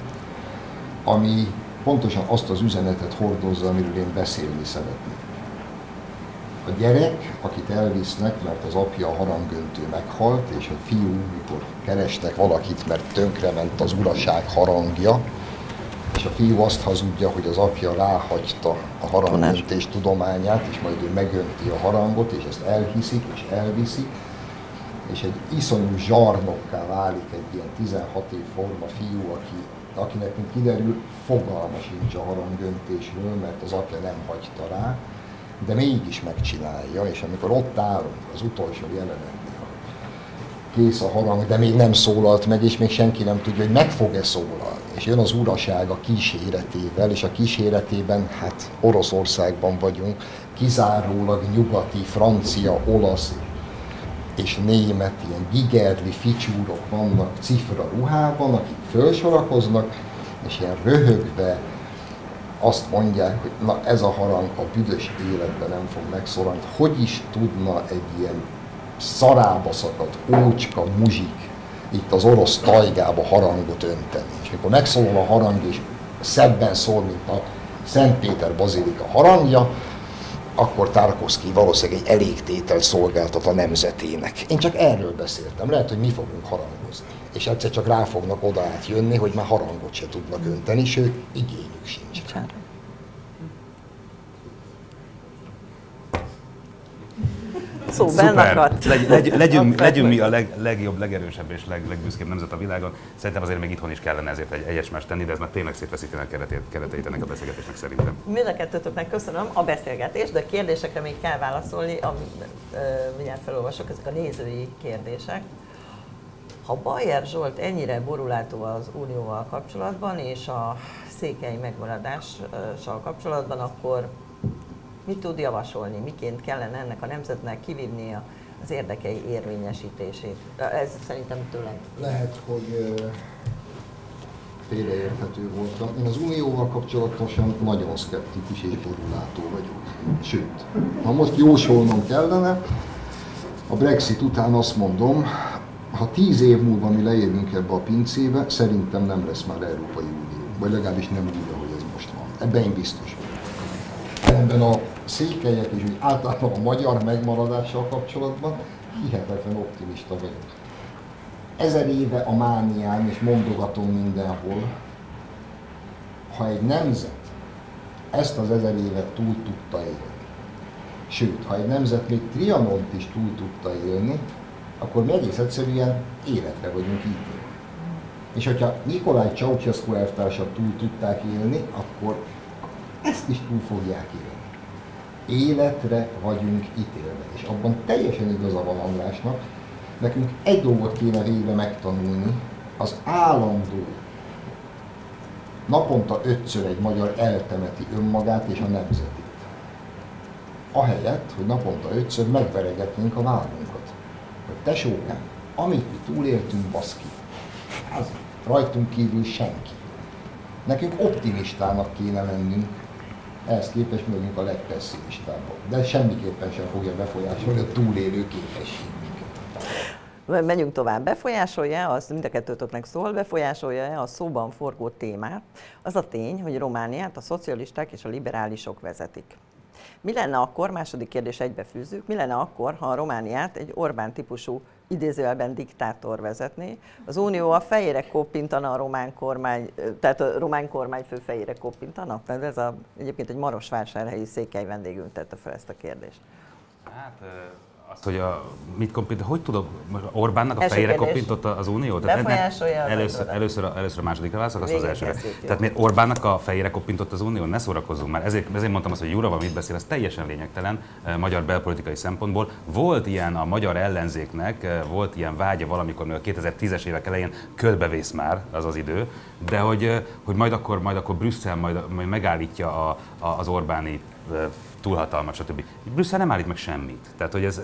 [SPEAKER 3] ami pontosan azt az üzenetet hordozza, amiről én beszélni szeretnék. A gyerek, akit elvisznek, mert az apja a harangöntő meghalt, és a fiú, mikor kerestek valakit, mert tönkrement az uraság harangja, és a fiú azt hazudja, hogy az apja ráhagyta a harangöntés tudományát, és majd ő megönti a harangot, és ezt elhiszik, és elviszik, és egy iszonyú zsarnokká válik egy ilyen 16 év forma fiú, aki, akinek, mint kiderül, fogalma sincs a harangöntésről, mert az apja nem hagyta rá, de mégis megcsinálja, és amikor ott állunk az utolsó jelenetnél, kész a harang, de még nem szólalt meg, és még senki nem tudja, hogy meg fog-e szólalni. És jön az uraság a kíséretével, és a kíséretében, hát Oroszországban vagyunk, kizárólag nyugati, francia, olasz és német, ilyen gigerli ficsúrok vannak cifra ruhában, akik fölsorakoznak, és ilyen röhögve, azt mondják, hogy na ez a harang a büdös életben nem fog megszólalni. Hogy is tudna egy ilyen szarába szakadt ócska muzsik itt az orosz tajgába harangot önteni. És mikor megszólal a harang, és szebben szól, mint a Szentpéter Bazilika harangja, akkor Tarkovsky valószínűleg egy elégtétel szolgáltat a nemzetének. Én csak erről beszéltem, lehet, hogy mi fogunk harangozni. És egyszer csak rá fognak oda átjönni, hogy már harangot se tudnak önteni, sőt, igényük sincs. Bocsánat.
[SPEAKER 1] Szó bennakadt.
[SPEAKER 2] Legy, legy, legyünk, legyünk mi a leg, legjobb, legerősebb és leg, legbüszkébb nemzet a világon. Szerintem azért még itthon is kellene ezért egy egyes más tenni, de ez már tényleg szétveszíteni a keretét, kereteit ennek a beszélgetésnek szerintem.
[SPEAKER 1] Mind a kettőtöknek köszönöm a beszélgetést, de a kérdésekre még kell válaszolni, amit mindjárt felolvasok, ezek a nézői kérdések. Ha Bayer Zsolt ennyire borulátó az Unióval kapcsolatban és a székely megmaradással kapcsolatban, akkor mit tud javasolni, miként kellene ennek a nemzetnek kivívni az érdekei érvényesítését. Ez szerintem tőlem.
[SPEAKER 3] Lehet, hogy félreérthető voltam. Én az Unióval kapcsolatosan nagyon szkeptikus és borulátó vagyok. Sőt, ha most jósolnom kellene, a Brexit után azt mondom, ha tíz év múlva mi leérünk ebbe a pincébe, szerintem nem lesz már Európai Unió. Vagy legalábbis nem úgy, ahogy ez most van. Ebben én biztos. Ellenben a székelyek és úgy általában a magyar megmaradással kapcsolatban hihetetlen optimista vagyok. Ezer éve a mánián, és mondogatom mindenhol, ha egy nemzet ezt az ezer évet túl tudta élni, sőt, ha egy nemzet még Trianont is túl tudta élni, akkor mi egész egyszerűen életre vagyunk ítélve. És hogyha Nikolaj Ceausescu elvtársak túl tudták élni, akkor ezt is túl fogják élni életre vagyunk ítélve. És abban teljesen igaza van Andrásnak, nekünk egy dolgot kéne végre megtanulni, az állandó naponta ötször egy magyar eltemeti önmagát és a nemzetét. Ahelyett, hogy naponta ötször megveregetnénk a vállunkat. Hogy tesókám, amit mi túléltünk, baszki, az rajtunk kívül senki. Nekünk optimistának kéne lennünk, ehhez képest mi vagyunk a legpesszimistábbak. De semmiképpen sem fogja befolyásolni a túlélő képességünket.
[SPEAKER 1] Menjünk tovább. Befolyásolja, az mind a kettőtöknek szól, befolyásolja a szóban forgó témát, az a tény, hogy Romániát a szocialisták és a liberálisok vezetik. Mi lenne akkor, második kérdés egybefűzzük, mi lenne akkor, ha a Romániát egy Orbán típusú idézőjelben diktátor vezetné. Az Unió a fejére koppintana a román kormány, tehát a román kormányfő fejére koppintana? Tehát ez a, egyébként egy Marosvásárhelyi székely vendégünk tette fel ezt a kérdést.
[SPEAKER 2] Hát azt, hogy a, mit kompint, hogy tudok, Orbánnak a fejére koppintott az Unió? Tehát
[SPEAKER 1] ne,
[SPEAKER 2] először, először, a, először a másodikra válaszok, azt az elsőre. Tehát miért Orbánnak a fejére koppintott az Unió? Ne szórakozzunk már. Ezért, ezért mondtam azt, hogy Jurava mit beszél, ez teljesen lényegtelen eh, magyar belpolitikai szempontból. Volt ilyen a magyar ellenzéknek, eh, volt ilyen vágya valamikor, a 2010-es évek elején körbevész már az az idő, de hogy, eh, hogy majd akkor, majd akkor Brüsszel majd, majd megállítja a, a, az Orbáni túlhatalmat, stb. Brüsszel nem állít meg semmit. Tehát, hogy ez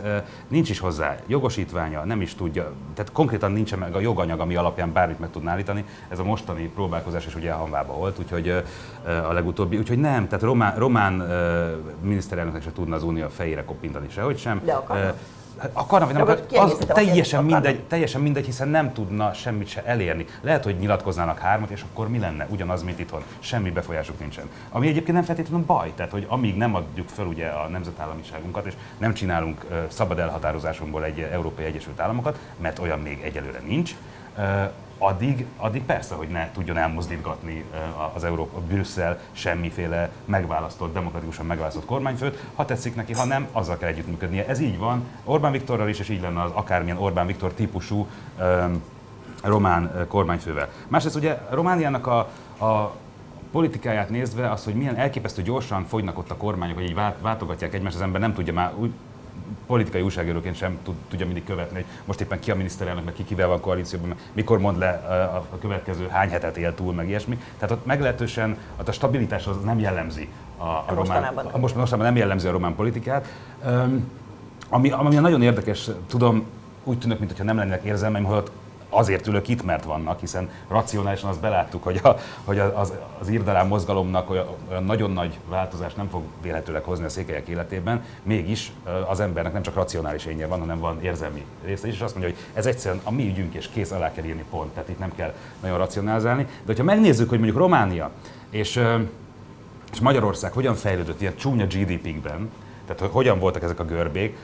[SPEAKER 2] nincs is hozzá jogosítványa, nem is tudja, tehát konkrétan nincsen meg a joganyag, ami alapján bármit meg tudná állítani. Ez a mostani próbálkozás is ugye elhanvába volt, úgyhogy a legutóbbi, úgyhogy nem, tehát román, román miniszterelnöknek se tudna az unió fejére koppintani sehogy sem.
[SPEAKER 1] De akarnak.
[SPEAKER 2] Hát akarna, vagy nem akar, az teljesen mindegy, teljesen mindegy, hiszen nem tudna semmit se elérni. Lehet, hogy nyilatkoznának hármat, és akkor mi lenne? Ugyanaz, mint itthon. Semmi befolyásuk nincsen. Ami egyébként nem feltétlenül baj, tehát hogy amíg nem adjuk fel ugye a nemzetállamiságunkat, és nem csinálunk uh, szabad elhatározásunkból egy Európai Egyesült Államokat, mert olyan még egyelőre nincs, uh, addig, addig persze, hogy ne tudjon elmozdítgatni az Európa, Brüsszel semmiféle megválasztott, demokratikusan megválasztott kormányfőt. Ha tetszik neki, ha nem, azzal kell együttműködnie. Ez így van. Orbán Viktorral is, és így lenne az akármilyen Orbán Viktor típusú um, román kormányfővel. Másrészt ugye Romániának a, a politikáját nézve az, hogy milyen elképesztő gyorsan fogynak ott a kormányok, hogy így váltogatják egymást, az ember nem tudja már úgy politikai újságíróként sem tud, tudja mindig követni, hogy most éppen ki a miniszterelnök, meg ki kivel van koalícióban, meg mikor mond le a, a következő hány hetet él túl, meg ilyesmi. Tehát ott meglehetősen ott a stabilitás az nem jellemzi a, a, román, a most, mostanában nem jellemzi a román politikát. Um, ami, ami nagyon érdekes, tudom, úgy tűnök, mintha nem lennének érzelmeim, hogy ott azért ülök itt, mert vannak, hiszen racionálisan azt beláttuk, hogy, a, hogy az, az írdalán mozgalomnak olyan, olyan nagyon nagy változást nem fog vélhetőleg hozni a székelyek életében, mégis az embernek nem csak racionális énje van, hanem van érzelmi része is, és azt mondja, hogy ez egyszerűen a mi ügyünk, és kész alá kell írni pont, tehát itt nem kell nagyon racionalizálni. De hogyha megnézzük, hogy mondjuk Románia, és és Magyarország hogyan fejlődött ilyen csúnya GDP-ben, tehát hogy hogyan voltak ezek a görbék,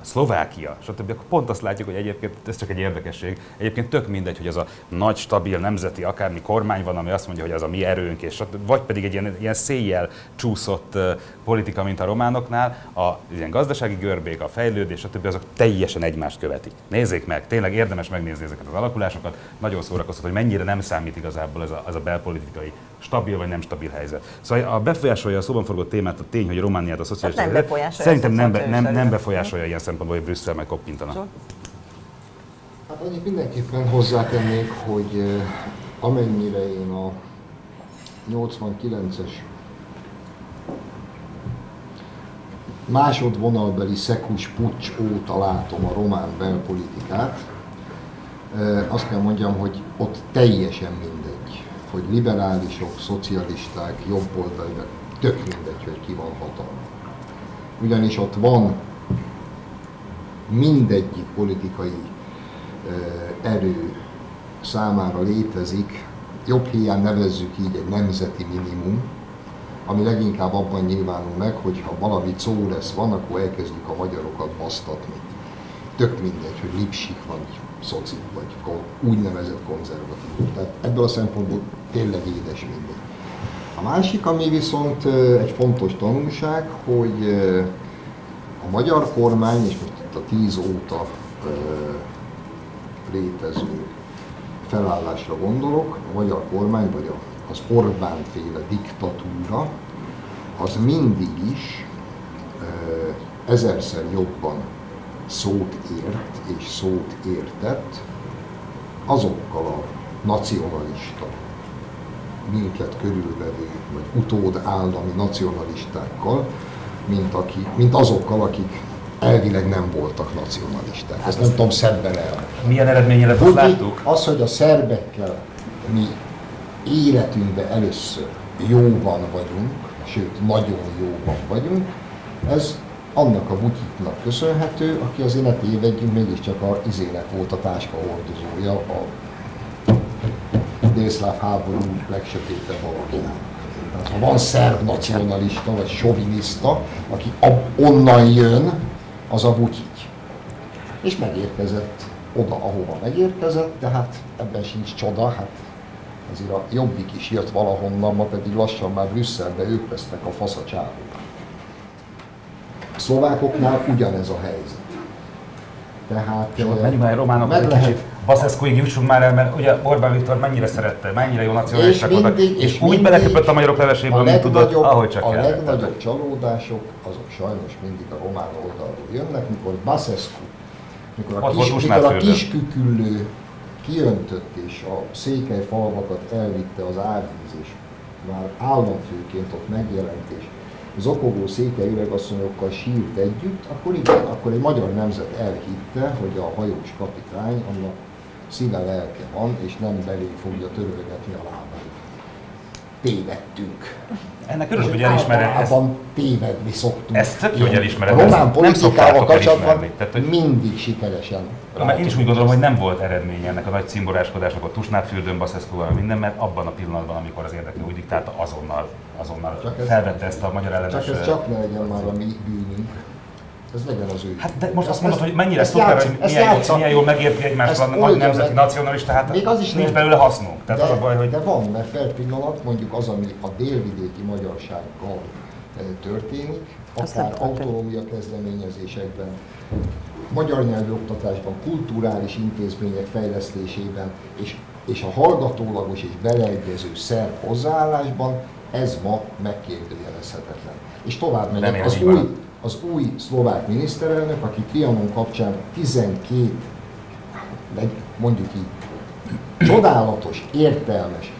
[SPEAKER 2] Szlovákia, stb. Akkor pont azt látjuk, hogy egyébként ez csak egy érdekesség. Egyébként tök mindegy, hogy az a nagy, stabil nemzeti akármi kormány van, ami azt mondja, hogy az a mi erőnk, és vagy pedig egy ilyen, ilyen széjjel csúszott politika, mint a románoknál, a ilyen gazdasági görbék, a fejlődés, stb. azok teljesen egymást követik. Nézzék meg, tényleg érdemes megnézni ezeket az alakulásokat. Nagyon szórakoztató, hogy mennyire nem számít igazából ez a, ez a belpolitikai stabil vagy nem stabil helyzet. Szóval a befolyásolja a szóban forgott témát a tény, hogy Romániát a szociális
[SPEAKER 1] hát nem befolyásolja
[SPEAKER 2] Szerintem nem, be, nem, nem befolyásolja ilyen szempontból, hogy Brüsszel meg koppintana.
[SPEAKER 3] Hát annyit mindenképpen hozzátennék, hogy amennyire én a 89-es másodvonalbeli szekus pucs óta látom a román belpolitikát, azt kell mondjam, hogy ott teljesen mindegy, hogy liberálisok, szocialisták, jobboldaliak, tök mindegy, hogy ki van hatalma. Ugyanis ott van mindegyik politikai erő számára létezik, jobb hiány nevezzük így egy nemzeti minimum, ami leginkább abban nyilvánul meg, hogy ha valami szó lesz van, akkor elkezdjük a magyarokat basztatni. Tök mindegy, hogy lipsik vagy szocik, vagy úgynevezett konzervatív. Tehát ebből a szempontból tényleg édes mindegy. A másik, ami viszont egy fontos tanulság, hogy a magyar kormány, és most a tíz óta létező felállásra gondolok, a magyar kormány, vagy az Orbán féle diktatúra, az mindig is ezerszer jobban szót ért és szót értett azokkal a nacionalista, minket körülvevő, vagy utód állami nacionalistákkal, mint, aki, mint azokkal, akik elvileg nem voltak nacionalisták. Hát Ezt nem tudom szebben el.
[SPEAKER 2] Milyen eredménye lett, azt láttuk?
[SPEAKER 3] Az, hogy a szerbekkel mi életünkben először jóban vagyunk, sőt nagyon jóban vagyunk, ez annak a Vutyitnak köszönhető, aki az élet évegyünk mégiscsak a izének volt a táska hordozója, a délszláv háború legsötétebb alakjának. Tehát ha van szerb nacionalista vagy soviniszta, aki onnan jön, az a Vucsic. És megérkezett oda, ahova megérkezett, tehát ebben sincs csoda, hát azért a Jobbik is jött valahonnan, ma pedig lassan már Brüsszelbe ők lesznek a faszacsávok. A szlovákoknál ugyanez a helyzet.
[SPEAKER 2] Tehát... És ott menjünk már románok meg lehet, kicsit. Baszeszkóig jussunk már el, mert ugye Orbán Viktor mennyire szerette, mennyire jó nacionalisták voltak, és, és úgy beleköpött a magyarok levesébe, mint tudott, ahogy csak
[SPEAKER 3] A kell. legnagyobb csalódások azok sajnos mindig a román oldalról jönnek, mikor Baszeszkó, mikor a, kis, mikor a kisküküllő kiöntött és a székely falvakat elvitte az árvíz, és már államfőként ott megjelent, és zokogó székely üvegasszonyokkal sírt együtt, akkor igen, akkor egy magyar nemzet elhitte, hogy a hajós kapitány annak szíve lelke van, és nem belé fogja törölgetni a lábát. Tévedtünk.
[SPEAKER 2] Ennek örülök, hogy elismered.
[SPEAKER 3] Ezt, tévedni szoktunk.
[SPEAKER 2] Ezt tök jó, hogy elismered.
[SPEAKER 3] A román politikával kapcsolatban mindig sikeresen.
[SPEAKER 2] Mert én is úgy gondolom, hogy nem volt eredménye ennek a nagy cimboráskodásnak a Tusnádfürdőn, Baszeszkóval, minden, mert abban a pillanatban, amikor az érdekű úgy diktálta, azonnal, azonnal felvette ezt a magyar ellenes...
[SPEAKER 3] Csak ez csak ne legyen már a mi bűnünk ez legyen az ő.
[SPEAKER 2] Hát de most azt mondod, hogy mennyire szuper, hogy milyen, jól, milyen jól megérti egymást a nagy nemzeti meg, nacionalista, hát még az is nincs nem, belőle hasznunk.
[SPEAKER 3] Tehát de, az a baj, hogy... De van, mert per pillanat mondjuk az, ami a délvidéki magyarsággal eh, történik, akár autonómia kezdeményezésekben, magyar nyelvű oktatásban, kulturális intézmények fejlesztésében, és, és a hallgatólagos és beleegyező szerb hozzáállásban, ez ma megkérdőjelezhetetlen. És tovább megyek, az új, az új szlovák miniszterelnök, aki Trianon kapcsán 12, mondjuk így, csodálatos, értelmes,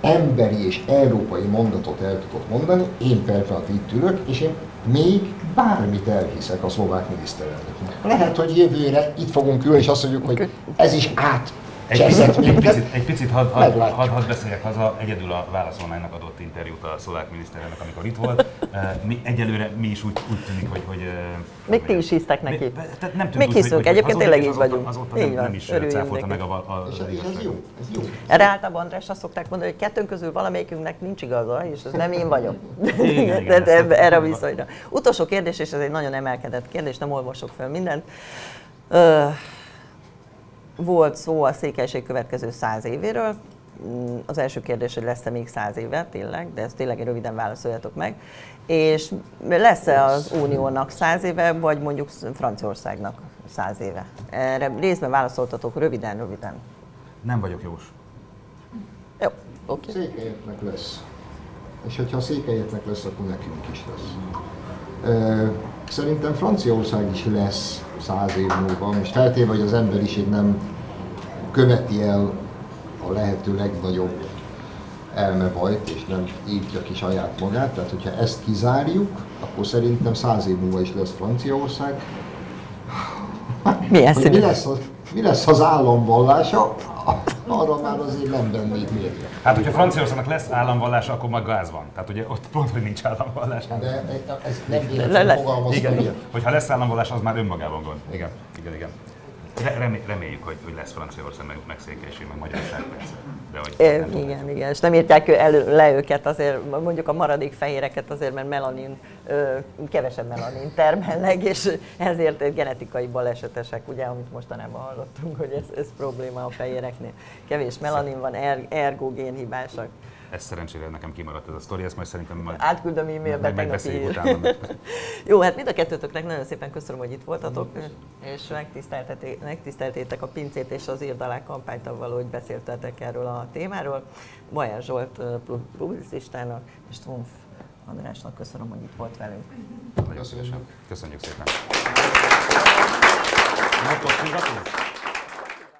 [SPEAKER 3] emberi és európai mondatot el tudott mondani, én persze itt ülök, és én még bármit elhiszek a szlovák miniszterelnöknek. Lehet, hogy jövőre itt fogunk ülni, és azt mondjuk, hogy ez is át
[SPEAKER 2] Egy picit, egy picit, egy picit hadd had, had, had beszéljek haza, egyedül a válaszolmánynak adott interjút a szlovák miniszterelnök, amikor itt volt. <laughs> Mi, egyelőre mi is úgy, úgy tűnik, hogy... hogy
[SPEAKER 1] Még ti is hisztek
[SPEAKER 2] Mi-
[SPEAKER 1] neki.
[SPEAKER 2] Tehát nem úgy, hogy-
[SPEAKER 1] hiszünk,
[SPEAKER 2] hogy
[SPEAKER 1] egyébként tényleg így vagyunk.
[SPEAKER 2] Azóta
[SPEAKER 1] Így
[SPEAKER 2] nem,
[SPEAKER 1] van,
[SPEAKER 2] nem is cáfolta meg a, a, az
[SPEAKER 3] ez, és ez jó, ez jó.
[SPEAKER 1] Erre általában András azt szokták mondani, hogy kettőnk közül valamelyikünknek nincs igaza, és ez nem én vagyok. <laughs>
[SPEAKER 2] Igen, igen,
[SPEAKER 1] erre a viszonyra. Utolsó kérdés, és ez egy nagyon emelkedett kérdés, nem olvasok fel mindent. Volt szó a székelység következő száz évéről. Mm, Az első kérdés, hogy lesz-e még száz éve, tényleg, de ezt tényleg röviden válaszoljatok meg. És lesz-e az Uniónak száz éve, vagy mondjuk Franciaországnak száz éve? Erre részben válaszoltatok röviden, röviden.
[SPEAKER 2] Nem vagyok jós.
[SPEAKER 1] Jó, oké.
[SPEAKER 3] Székelyeknek lesz. És hogyha a székelyeknek lesz, akkor nekünk is lesz. Szerintem Franciaország is lesz száz év múlva, most feltéve, hogy az emberiség nem követi el a lehető legnagyobb elmebajt, és nem írtja ki saját magát, tehát hogyha ezt kizárjuk, akkor szerintem száz év múlva is lesz Franciaország.
[SPEAKER 1] Milyen
[SPEAKER 3] Hogy mi lesz, mi lesz az államvallása, <laughs> arra már azért nem vennék mérve.
[SPEAKER 2] Hát, hogyha Franciaországnak lesz államvallása, akkor majd gáz van. Tehát ugye ott pont, hogy nincs államvallás.
[SPEAKER 3] De ez nem
[SPEAKER 1] Le-
[SPEAKER 3] véletlenül
[SPEAKER 1] le-
[SPEAKER 3] fogalmaztam
[SPEAKER 2] Igen,
[SPEAKER 3] ilyet.
[SPEAKER 2] hogyha lesz államvallás, az már önmagában gond. Igen, igen, igen. Re- remé- reméljük, hogy, hogy lesz Franciaország, meg, meg Székelyiség, meg Magyarország persze. De hogy
[SPEAKER 1] É,
[SPEAKER 2] nem tudom.
[SPEAKER 1] igen, igen, és nem írják elő, le őket azért, mondjuk a maradék fehéreket azért, mert melanin, ö, kevesebb melanin termelnek, és ezért genetikai balesetesek, ugye, amit mostanában hallottunk, hogy ez, ez probléma a fehéreknél. Kevés melanin van, er, ergo génhibásak.
[SPEAKER 2] Ez szerencsére nekem kimaradt ez a sztori, ezt majd szerintem majd
[SPEAKER 1] Átküldöm e-mailbe
[SPEAKER 2] megbeszéljük utána. <laughs>
[SPEAKER 1] Jó, hát mind a kettőtöknek nagyon szépen köszönöm, hogy itt voltatok, és megtisztelteté- megtiszteltétek a pincét és az írdalák kampányt avval, hogy beszéltetek erről a témáról. Bajár Zsolt pu- publicistának és Trumf Andrásnak köszönöm, hogy itt volt velünk.
[SPEAKER 2] Nagyon szívesen. Köszönjük szépen.